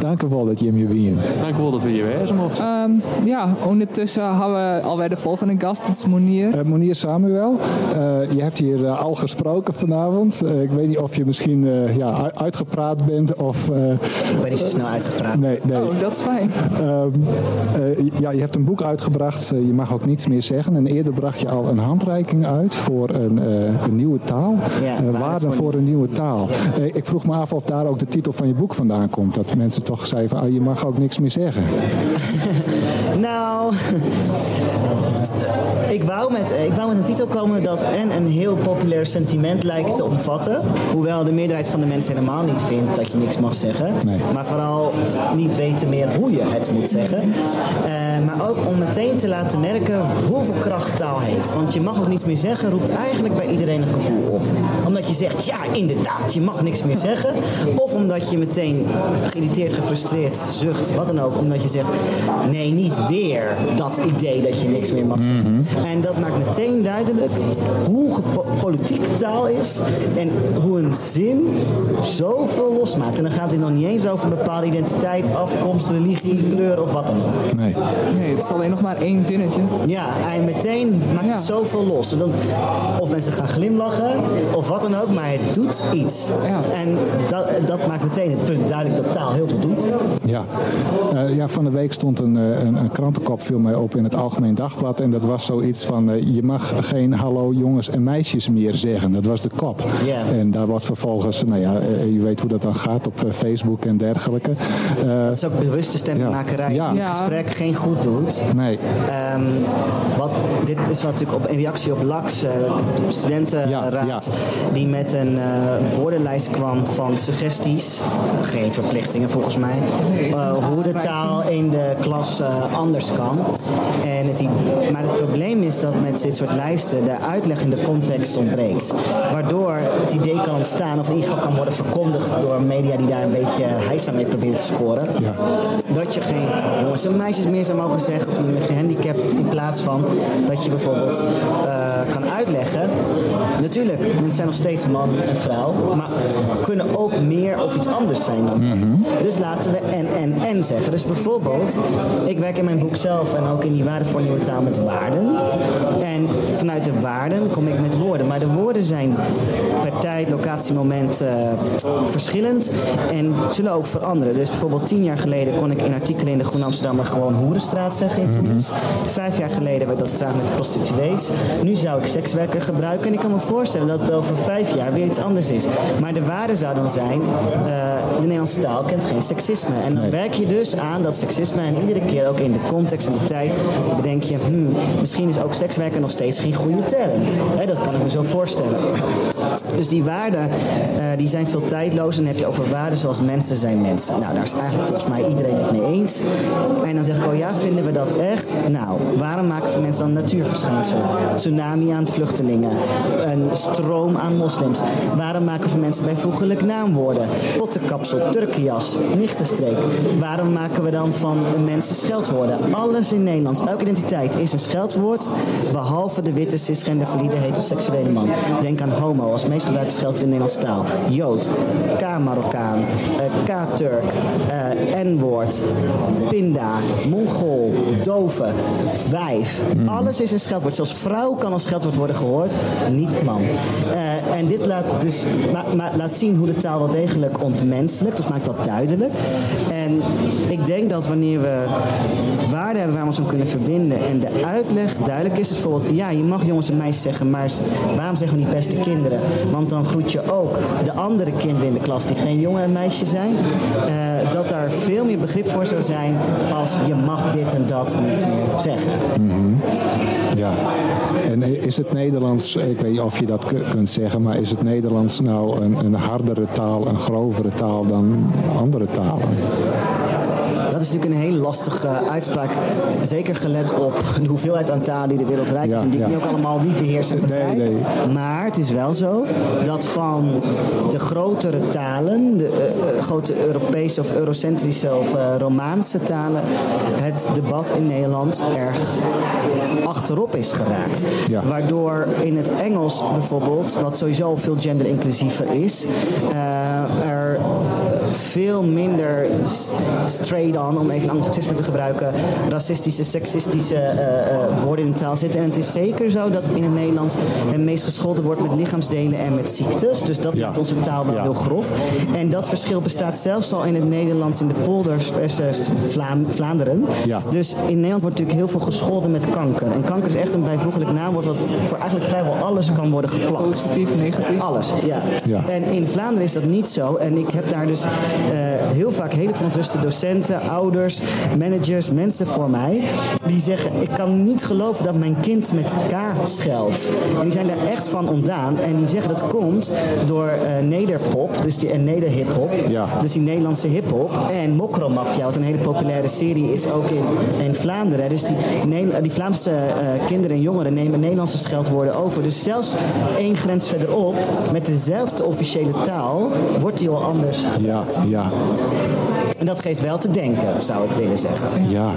Dank u wel dat je me wien. Dank u wel dat we hier wezen mochten. Um, ja, ondertussen hebben we alweer de volgende gast, het is Monier. Uh, Monier Samuel, uh, je hebt hier uh, al gesproken vanavond. ik weet niet of je misschien ja, uitgepraat bent of... ik ben niet zo snel uitgepraat. Nee, nee. Oh, dat is fijn. Uh, ja, je hebt een boek uitgebracht, je mag ook niets meer zeggen. En eerder bracht je al een handreiking uit voor een, een nieuwe taal. Ja, waarde voor, voor een nieuwe taal. ik vroeg me af of daar ook de titel van je boek vandaan komt. Dat mensen toch zeiden van, oh, je mag ook niks meer zeggen. nou, ik wou, met, ik wou met een titel komen dat en een heel populair sentiment lijkt te omvatten. Hoewel de meerderheid van de mensen helemaal niet vindt dat je niks mag zeggen. Nee. Maar vooral niet weten meer hoe je het moet zeggen. Uh, maar ook om meteen te laten merken hoeveel kracht taal heeft. Want je mag ook niets meer zeggen, roept eigenlijk bij iedereen een gevoel op. Omdat je zegt, ja inderdaad, je mag niks meer zeggen. Of omdat je meteen geïrriteerd, gefrustreerd, zucht, wat dan ook. Omdat je zegt, nee, niet weer dat idee dat je niks meer mag zeggen. Mm -hmm. En dat maakt meteen duidelijk hoe politiek taal is en hoe een zin zoveel losmaakt. En dan gaat het nog niet eens over een bepaalde identiteit, afkomst, religie, kleur of wat dan ook. Nee. Nee, het is alleen nog maar één zinnetje. Ja, en meteen maakt ja. het zoveel los. Want of mensen gaan glimlachen of wat dan ook, maar het doet iets. Ja. En dat, dat maakt meteen het punt duidelijk dat taal heel veel doet. Ja, uh, ja van de week stond een, een, een krantenkop viel mij op in het Algemeen Dagblad. En dat was zoiets van, uh, je mag geen hallo jongens en meisjes meer zeggen. Dat was de kop. Yeah. En daar wordt vervolgens, nou ja, uh, je weet hoe dat dan gaat op Facebook en dergelijke. dat is ook bewuste stemmenmakerij. Ja. Die het gesprek geen goed doet. Nee. Um, wat, dit is natuurlijk op, in reactie op LAX, de studentenraad, ja, ja. die met een woordenlijst kwam van suggesties. Geen verplichtingen volgens mij. eh, hoe de taal in de klas eh, anders kan. En het, maar het probleem is dat met dit soort lijsten de uitleg in de context ontbreekt. Waardoor het idee kan ontstaan, of in ieder geval kan worden verkondigd door media die daar een beetje heisa mee proberen te scoren. Dat je geen jongens en meisjes meer zou mogen zeggen, of niet meer gehandicapt, in plaats van dat je bijvoorbeeld eh, kan uitleggen. Natuurlijk, mensen zijn nog steeds man en vrouw, maar kunnen ook meer of iets anders zijn dan dat. Dus laten we en, en, en zeggen. Dus bijvoorbeeld, ik werk in mijn boek zelf en ook in die waarde voor nieuwe taal met waarden. En vanuit de waarden kom ik met woorden. Maar de woorden zijn per tijd, locatie, moment eh, verschillend en zullen ook veranderen. Dus bijvoorbeeld tien jaar geleden kon ik in artikelen in de Groen Amsterdammer gewoon hoerenstraat zeggen in Tunis. Vijf jaar geleden werd dat straat met prostituees. Nu zou ik sekswerker gebruiken en ik kan me voorstellen dat het over vijf jaar weer iets anders is. Maar de waarde zou dan zijn, eh, de Nederlandse taal kent geen seksisme. En dan werk je dus aan dat seksisme en iedere keer ook in de context en de tijd bedenk je, hmm, misschien is ook sekswerker nog steeds geen goede term. Hè, dat kan ik me zo voorstellen. Dus die waarden eh, die zijn veel tijdloos. En dan heb je over waarden zoals mensen zijn mensen. Nou, daar is eigenlijk volgens mij iedereen het mee eens. En dan zeg ik, oh ja, vinden we dat echt? Nou, waarom maken we mensen dan een natuurverschijnsel? Tsunami aan vluchtelingen. Een stroom aan moslims. Waarom maken we mensen bijvoeglijk naamwoorden? Pottenkapsel, turkenjas, nichtenstreek. Waarom maken we dan van mensen scheldwoorden? Alles in Nederlands, elke identiteit is een scheldwoord. Behalve de witte, cisgender, valide, heteroseksuele man. Denk aan homo als meest gebruikte scheldwoord in de Nederlandse taal. Jood, K-Marokkaan, eh, K-Turk, eh, N-woord, Pinda, Mongool, dove, wijf. Alles is een scheldwoord. Zelfs vrouw kan als scheldwoord worden gehoord, niet man. Eh, en dit laat dus laat zien hoe de taal wel degelijk ontmenselijkt. Dus maakt dat duidelijk. En ik denk dat wanneer we waarden hebben waar we ons aan kunnen verbinden en de uitleg duidelijk is, dus bijvoorbeeld, ja, je mag jongens en meisjes zeggen, maar waarom zeggen we niet beste kinderen? Want dan groet je ook de andere kinderen in de klas die geen jongen en meisje zijn. eh, dat daar veel meer begrip voor zou zijn als je mag dit en dat niet meer zeggen. Ja. En is het Nederlands, ik weet niet of je dat ku- kunt zeggen, maar is het Nederlands nou een, een hardere taal, een grovere taal dan andere talen? Dat is natuurlijk een hele lastige uitspraak. Zeker gelet op de hoeveelheid aan talen die de wereld rijk is. Ja, en die ik ja. nu ook allemaal niet beheers en begrijp. nee. Maar het is wel zo dat van de grotere talen, de eh, eh, grote Europese of Eurocentrische of eh, Romaanse talen, het debat in Nederland erg achterop is geraakt. Ja. Waardoor in het Engels bijvoorbeeld, wat sowieso veel genderinclusiever is, er veel minder s- straight on, om even anglicisme te gebruiken, racistische, seksistische eh, eh, woorden in de taal zitten. En het is zeker zo dat in het Nederlands het meest gescholden wordt met lichaamsdelen en met ziektes. Dus dat Ja. maakt onze taal wel Ja. heel grof. En dat verschil bestaat zelfs al in het Nederlands in de polders versus Vlaanderen. Ja. Dus in Nederland wordt natuurlijk heel veel gescholden met kanker. En kanker is echt een bijvoeglijk naamwoord wat voor eigenlijk vrijwel alles kan worden geplakt. Positief, negatief. Alles, ja. Ja. En in Vlaanderen is dat niet zo. En ik heb daar dus heel vaak hele verontruste docenten, ouders, managers, mensen voor mij. Die zeggen, ik kan niet geloven dat mijn kind met K scheldt. En die zijn daar echt van ontdaan. En die zeggen dat komt door eh, nederpop, dus die, en nederhiphop. Ja. Dus die Nederlandse hiphop. En Mokromafia, wat een hele populaire serie is ook in, in Vlaanderen. Dus die, Ne- die Vlaamse eh, kinderen en jongeren nemen Nederlandse scheldwoorden over. Dus zelfs één grens verderop, met dezelfde officiële taal, wordt die al anders. Ja, ja, En dat geeft wel te denken, zou ik willen zeggen. ja.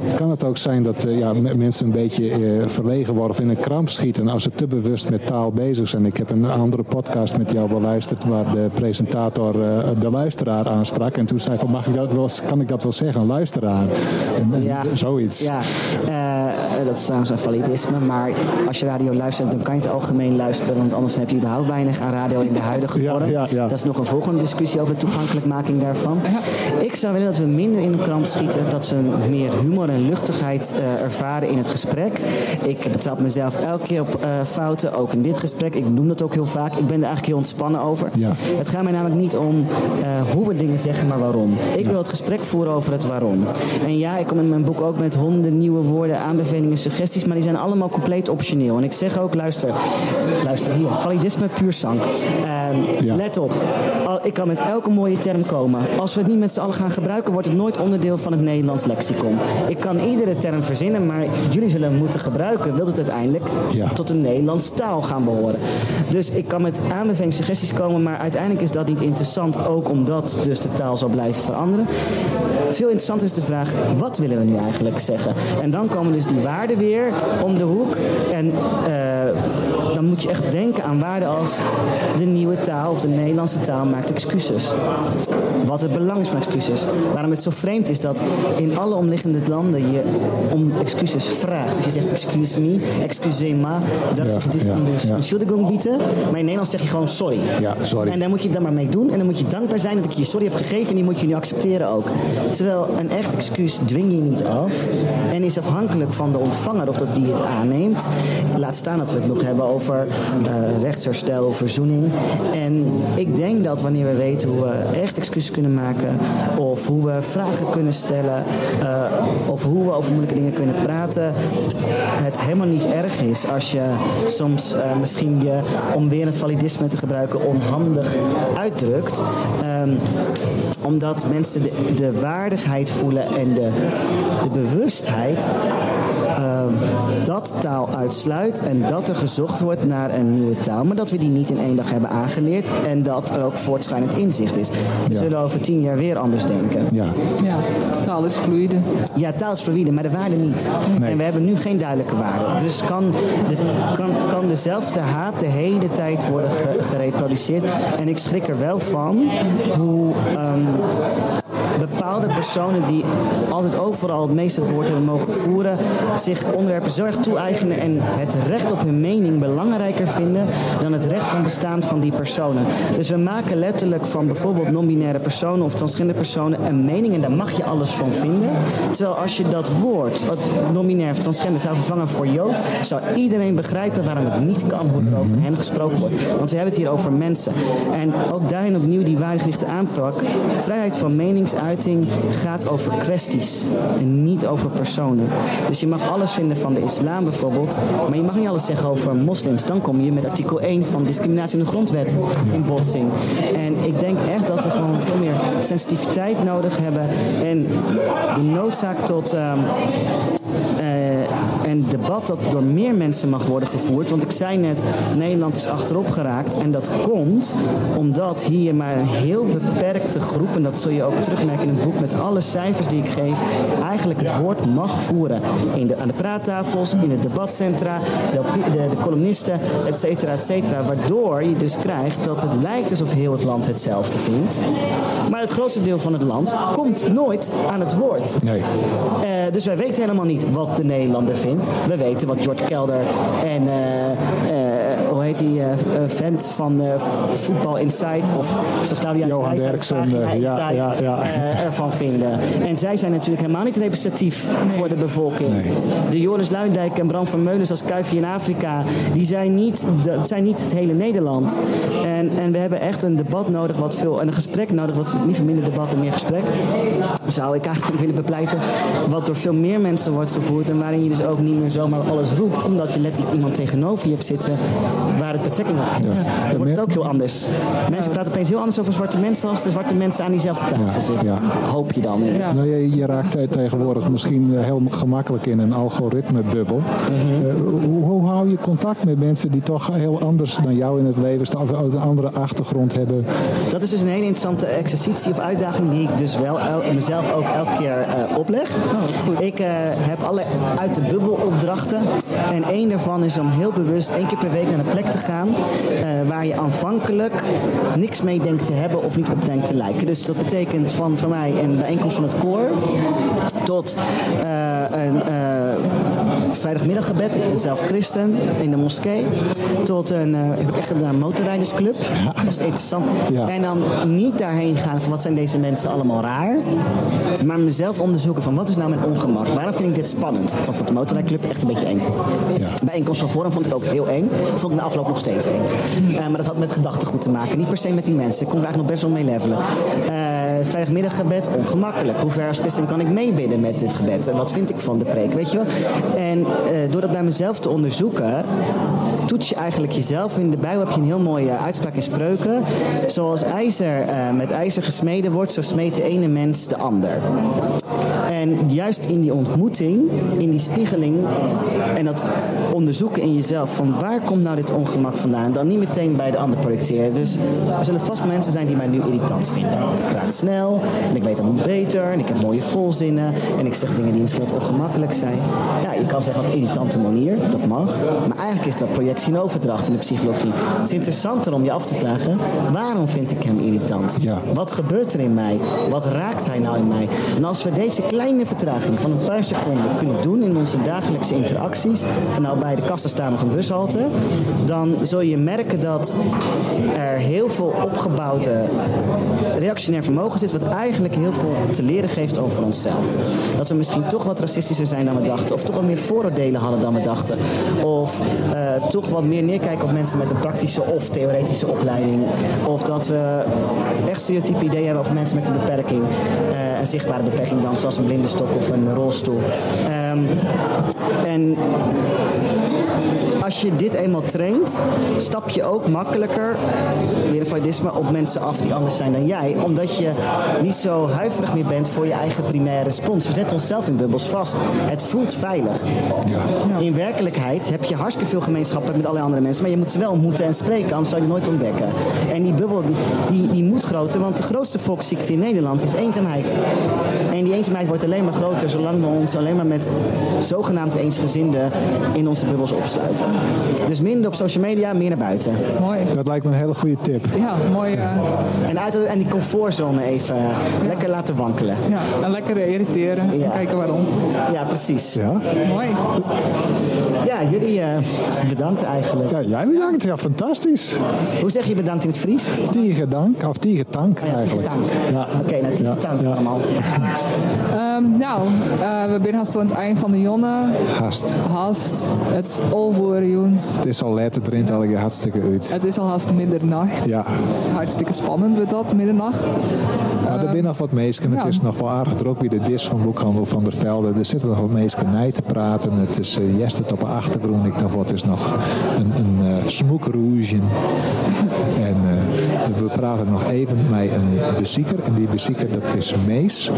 Eh, Kan het ook zijn dat eh, ja, me- mensen een beetje eh, verlegen worden of in een kramp schieten als ze te bewust met taal bezig zijn? Ik heb een andere podcast met jou beluisterd waar de presentator de luisteraar aansprak. En toen zei van, mag ik dat wel, kan ik dat wel zeggen, luisteraar? En, en Ja. zoiets. Ja, dat is trouwens een validisme. Maar als je radio luistert, dan kan je het algemeen luisteren. Want anders heb je überhaupt weinig aan radio in de huidige vorm. ja, ja. Dat is nog een volgende discussie over de toegankelijkmaking daarvan. Ik zou willen dat we minder in de kramp schieten. Dat ze meer humor en luchtigheid eh, ervaren in het gesprek. Ik betrap mezelf elke keer op eh, fouten, ook in dit gesprek. Ik noem dat ook heel vaak. Ik ben er eigenlijk heel ontspannen over. Ja. Het gaat mij namelijk niet om eh, hoe we dingen zeggen, maar waarom. Ik wil het gesprek voeren over het waarom. En ja, ik kom in mijn boek ook met honderden nieuwe woorden, aanbevelingen, suggesties, maar die zijn allemaal compleet optioneel. En ik zeg ook, luister, luister hier, validisme puur zang. Ehm, Ja. Let op, ik kan met elke mooie term komen. als we het niet met z'n allen gaan gebruiken, wordt het nooit onderdeel van het Nederlands lexicon. Ik kan iedere term verzinnen, maar jullie zullen hem moeten gebruiken. Wil het uiteindelijk tot de Nederlandse taal gaan behoren. Dus ik kan met aanbevelingen, suggesties komen, maar uiteindelijk is dat niet interessant. Ook omdat dus de taal zal blijven veranderen. Veel interessanter is de vraag, wat willen we nu eigenlijk zeggen? En dan komen dus die waarden weer om de hoek. En eh, dan moet je echt denken aan waarden als de nieuwe taal of de Nederlandse taal maakt excuses. Wat het belang is van excuses. Waarom het zo vreemd is dat in alle omliggende landen je om excuses vraagt. Dus je zegt excuse me, excusez-moi, dat Ja, is ja, dus ja. entschuldigung bieten. Maar in Nederlands zeg je gewoon sorry. Ja, sorry. En daar moet je het dan maar mee doen. En dan moet je dankbaar zijn dat ik je sorry heb gegeven. En die moet je nu accepteren ook. Terwijl een echt excuus dwing je niet af. En is afhankelijk van de ontvanger of dat die het aanneemt. Laat staan dat we het nog hebben over eh, rechtsherstel, verzoening. En ik denk dat wanneer we weten hoe we echt excuses kunnen maken. Of hoe we vragen kunnen stellen. eh, of hoe we over moeilijke dingen kunnen praten. Het helemaal niet erg is als je soms eh, misschien je, om weer een validisme te gebruiken, onhandig uitdrukt. Ehm, omdat mensen de, waardigheid voelen en de, de bewustheid ehm, dat taal uitsluit en dat er gezocht wordt naar een nieuwe taal. Maar dat we die niet in één dag hebben aangeleerd en dat er ook voortschrijdend inzicht is. We zullen over tien jaar weer anders denken. Ja. Ja, taal is fluide. Ja, taal is fluide, maar de waarde niet. En we hebben nu geen duidelijke waarde. Dus kan, de, kan, kan dezelfde haat de hele tijd worden ge- gereproduceerd. En ik schrik er wel van hoe ehm, bepaalde personen die altijd overal het meeste woord hebben mogen voeren, zich onderwerpen zo erg toe-eigenen en het recht op hun mening belangrijker vinden dan het recht van bestaan van die personen. Dus we maken letterlijk van bijvoorbeeld non-binaire personen of transgender personen een mening en daar mag je alles van vinden. Terwijl als je dat woord, wat non-binair of transgender, zou vervangen voor Jood, zou iedereen begrijpen waarom het niet kan, hoe er over hen gesproken wordt. Want we hebben het hier over mensen. En ook daarin opnieuw die waardigerichte aanpak. Vrijheid van meningsuiting gaat over kwesties en niet over personen. Dus je mag alles vinden van de islam bijvoorbeeld, maar je mag niet alles zeggen over moslims. Dan kom je met artikel 1 van discriminatie in de grondwet in botsing. En ik denk echt dat we gewoon veel meer sensitiviteit nodig hebben en de noodzaak tot ehm, eh, en debat dat door meer mensen mag worden gevoerd. Want ik zei net, Nederland is achterop geraakt. En dat komt omdat hier maar een heel beperkte groep, en dat zul je ook terugmerken in een boek met alle cijfers die ik geef, eigenlijk het woord mag voeren. In de, aan de praattafels, in het debatcentra, de, de columnisten, et cetera, et cetera. Waardoor je dus krijgt dat het lijkt alsof heel het land hetzelfde vindt. Maar het grootste deel van het land komt nooit aan het woord. Nee. Eh, dus wij weten helemaal niet wat de Nederlander vindt. We weten wat George Kelder en eh, eh, hoe heet die eh, eh, vent van eh, Voetbal Insight of zoals Claudia Johan Derksen, ja, ja, ja. eh, ervan vinden. En zij zijn natuurlijk helemaal niet representatief voor de bevolking. De Joris Luindijk en Bram van Meulens als kuifje in Afrika, die zijn niet, dat zijn niet het hele Nederland. En, en we hebben echt een debat nodig wat veel, en een gesprek nodig, wat liever minder debat en meer gesprek, zou ik eigenlijk willen bepleiten, wat door veel meer mensen wordt gevoerd en waarin je dus ook niet meer zomaar alles roept, omdat je letterlijk iemand tegenover je hebt zitten waar het betrekking op heeft. Dan wordt het ook heel anders. Mensen praten opeens heel anders over zwarte mensen als de zwarte mensen aan diezelfde tafel zitten. Hoop je dan. Nou, je, je raakt te- tegenwoordig misschien eh, heel gemakkelijk in een algoritmebubbel. Mhm. Eh, hoe, hoe hou je contact met mensen die toch heel anders dan jou in het leven staan, of een andere achtergrond hebben? Dat is dus een hele interessante exercitie of uitdaging die ik dus wel el- mezelf ook elke keer eh, opleg. Ik eh, heb alle uit de bubbel opdrachten. En één daarvan is om heel bewust één keer per week naar een plek te gaan eh, waar je aanvankelijk niks mee denkt te hebben of niet op denkt te lijken. Dus dat betekent van voor mij een bijeenkomst van het koor tot eh, een eh, vrijdagmiddaggebed. Ik ben zelf christen in de moskee. Tot een, eh, heb ik echt een motorrijdersclub. Dat is interessant. En dan niet daarheen gaan van wat zijn deze mensen allemaal raar. Maar mezelf onderzoeken van wat is nou mijn ongemak. Waarom vind ik dit spannend? Want voor de motorrijdclub echt een beetje eng. Bijeenkomst van Forum vond ik ook heel eng. Vond ik na afloop nog steeds eng. Eh, maar dat had met gedachtegoed te maken. Niet per se met die mensen. Ik kon er eigenlijk nog best wel mee levelen. Eh, vrijdagmiddaggebed, ongemakkelijk. Hoe ver als christen kan ik meebidden met dit gebed? En wat vind ik van de preek, weet je wel? En eh, door dat bij mezelf te onderzoeken, toets je eigenlijk jezelf. In de Bijbel heb je een heel mooie uitspraak in spreuken. Zoals ijzer eh, met ijzer gesmeden wordt, zo smeet de ene mens de ander. En juist in die ontmoeting, in die spiegeling en dat onderzoeken in jezelf van waar komt nou dit ongemak vandaan dan niet meteen bij de ander projecteren. Dus er zullen vast mensen zijn die mij nu irritant vinden. Want ik praat snel en ik weet moet beter en ik heb mooie volzinnen en ik zeg dingen die misschien wat ongemakkelijk zijn. Ja, je kan zeggen een irritante manier, dat mag. Maar eigenlijk is dat projectie en overdracht in de psychologie. Het is interessanter om je af te vragen, waarom vind ik hem irritant? Wat gebeurt er in mij? Wat raakt hij nou in mij? En als we deze kleine vertraging van een paar seconden kunnen doen in onze dagelijkse interacties, van nou bij de kassen staan of een bushalte, dan zul je merken dat er heel veel opgebouwde reactionair vermogen zit, wat eigenlijk heel veel te leren geeft over onszelf. Dat we misschien toch wat racistischer zijn dan we dachten, of toch wat meer vooroordelen hadden dan we dachten, of eh, toch wat meer neerkijken op mensen met een praktische of theoretische opleiding, of dat we echt stereotype ideeën hebben over mensen met een beperking, eh, een zichtbare beperking dan, zoals een blinde stok of een rolstoel. Ehm, en als je dit eenmaal traint, stap je ook makkelijker, op mensen af die anders zijn dan jij. Omdat je niet zo huiverig meer bent voor je eigen primaire respons. We zetten onszelf in bubbels vast. Het voelt veilig. In werkelijkheid heb je hartstikke veel gemeenschappen met alle andere mensen, maar je moet ze wel ontmoeten en spreken, anders zou je het nooit ontdekken. En die bubbel die, die, die moet groter, want de grootste volksziekte in Nederland is eenzaamheid. En die eenzaamheid wordt alleen maar groter zolang we ons alleen maar met zogenaamd eensgezinden in onze bubbels opsluiten. Dus minder op social media, meer naar buiten. Mooi. Dat lijkt me een hele goede tip. Ja, mooi. eh, En, uit, en die comfortzone even eh, lekker laten wankelen. ja, en lekker irriteren. en Kijken waarom. Ja, precies. Ja, Mooi. Ja jullie eh, bedankt eigenlijk. ja jij bedankt. Ja, fantastisch. Hoe zeg je bedankt in het Fries? Tiegedank, of tiegetank eigenlijk. Dank. Ja. Oké, nou, tien dank allemaal. Ehm, nou, eh, we zijn haast aan het eind van de jonne. Hast. Hast. Het is al voor jongens. Het is al laat, het rent al hartstikke uit. Het is al haast middernacht. Ja. Hartstikke spannend wordt dat, middernacht. Maar er zijn nog wat meesken. Het ja. is nog wel aardig druk bij de dis van Boekhandel van der Velde. Er zitten nog wat meesken bij te praten. Het is uh, juist het op de achtergrond. Ik nog wat is nog een, een uh. En uh, we praten nog even met een bezieker. En die bezieker dat is Mees.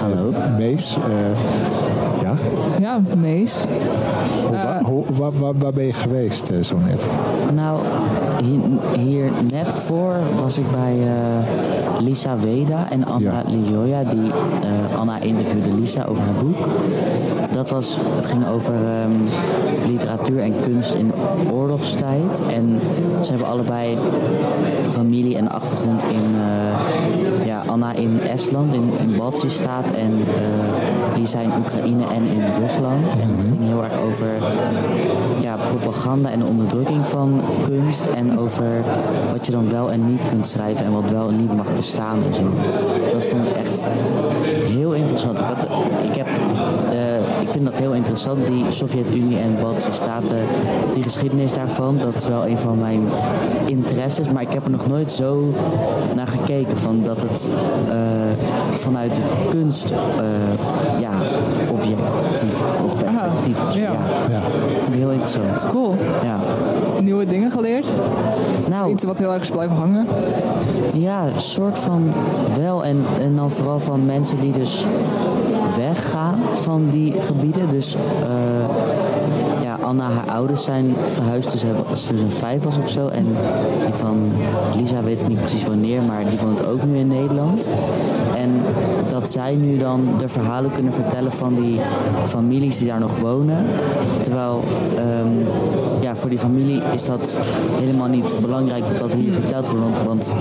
Hallo. Mees. ja. Ja, Mees. Hoe, wa- hoe, waar, waar, waar ben je geweest zo net? Nou, hier, net voor was ik bij eh, Lisa Weda en Anna Ligioia. Die, eh, Anna interviewde Lisa over haar boek. Dat was, het ging over ehm, literatuur en kunst in oorlogstijd. En ze hebben allebei familie en achtergrond in, eh, ja, Anna in Estland, in, in Baltische-staat en eh, Lisa in Oekraïne en in Rusland. En heel erg over ja, propaganda en de onderdrukking van kunst en over wat je dan wel en niet kunt schrijven en wat wel en niet mag bestaan en zo. Dat vond ik echt heel interessant. Ik, heb, eh, vind dat heel interessant, die Sovjet-Unie en Baltische Staten, die geschiedenis daarvan. Dat is wel een van mijn interesses, maar ik heb er nog nooit zo naar gekeken van dat het eh, vanuit het kunst eh, ja, objectief of perspectief was. ja. Ja. Ja. Ik vind het heel interessant. Cool. Ja. Nieuwe dingen geleerd. Nou, Iets wat heel erg is blijven hangen. Ja, een soort van wel. En, en dan vooral van mensen die dus van die gebieden. Dus eh, ja, Anna, haar ouders zijn verhuisd dus als ze dus vijf was of zo. En die van Lisa weet ik niet precies wanneer, maar die woont ook nu in Nederland. En dat zij nu dan de verhalen kunnen vertellen van die families die daar nog wonen. Terwijl ehm, ja, voor die familie is dat helemaal niet belangrijk dat dat hier verteld wordt. Want, want,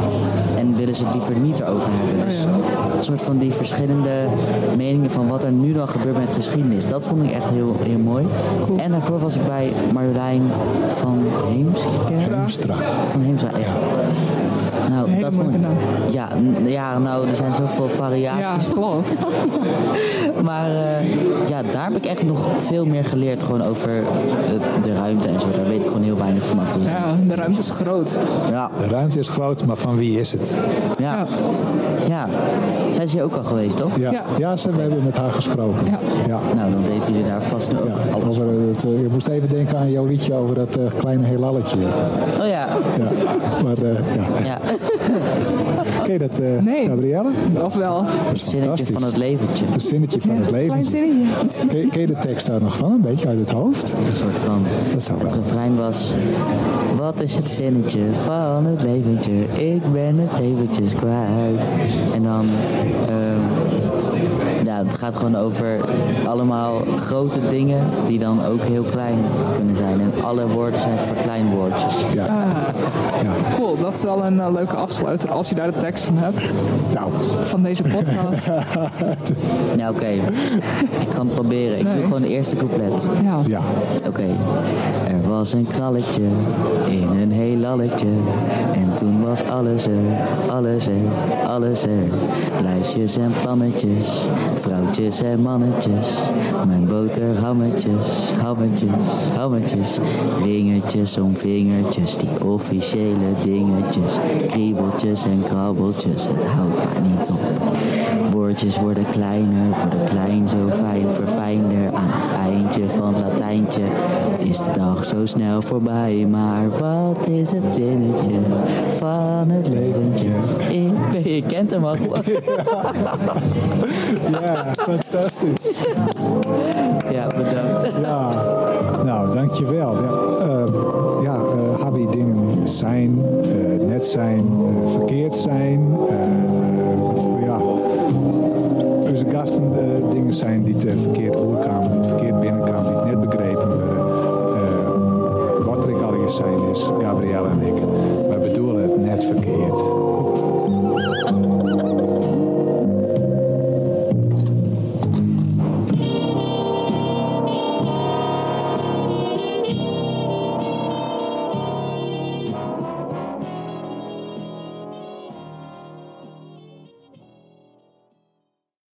en willen ze het liever niet erover hebben. Dus een soort van die verschillende meningen van wat er nu dan gebeurt met geschiedenis. Dat vond ik echt heel, heel mooi. En daarvoor was ik bij Marjolein van. Heemstra. Van Heemstra, ja. Nou, Hele dat mooie vond ik, naam. ja, ja, nou, er zijn zoveel variaties. Ja, klopt. Maar eh, ja, daar heb ik echt nog veel meer geleerd gewoon over het- de ruimte en zo. Daar weet ik gewoon heel weinig vanaf. Dus Ja, de ruimte is groot. ja, De ruimte is groot, maar van wie is het? Ja Ja. ja. Zij is hier ook al geweest, toch? Ja, ja. ze, we hebben met haar gesproken. Ja. Nou, dan weten jullie daar vast ook alles over het, eh, Je moest even denken aan jouw liedje over dat eh, kleine heelalletje. Oh ja. ja. Maar eh, ja. Ken je dat, nee. Gabrielle? Of wel? Het zinnetje van het leventje. Het zinnetje van het leventje. Klein zinnetje. Ken, ken je de tekst daar nog van? Een beetje uit het hoofd? Een soort van. Dat zou wel. Het refrein was... Wat is het zinnetje van het leventje? Ik ben het eventjes kwijt. En dan... ehm, ja, het gaat gewoon over allemaal grote dingen die dan ook heel klein kunnen zijn. En alle woorden zijn verkleinwoordjes. Ja. Ah, Cool, dat is wel een eh, leuke afsluiter als je daar de teksten hebt. Nou. Van deze podcast. Ja, oké. Ik ga het proberen. Ik doe gewoon het eerste couplet. Ja. Ja. Oké. Er was een knalletje in een heelalletje. En toen was alles er, alles er, alles er. Lijstjes en plannetjes, vrouwtjes en mannetjes. Mijn boterhammetjes, hammetjes, hammetjes. Ringetjes om vingertjes, die officiële dingetjes. Kriebeltjes en krabbeltjes, het houdt maar niet op. Woordjes worden kleiner, worden klein, zo fijn, verfijnder. Aan het eindje van het Latijntje is de dag zo snel voorbij. Maar wat is het zinnetje van het leventje? Ik ben, je kent hem al. Ja, fantastisch. Nou,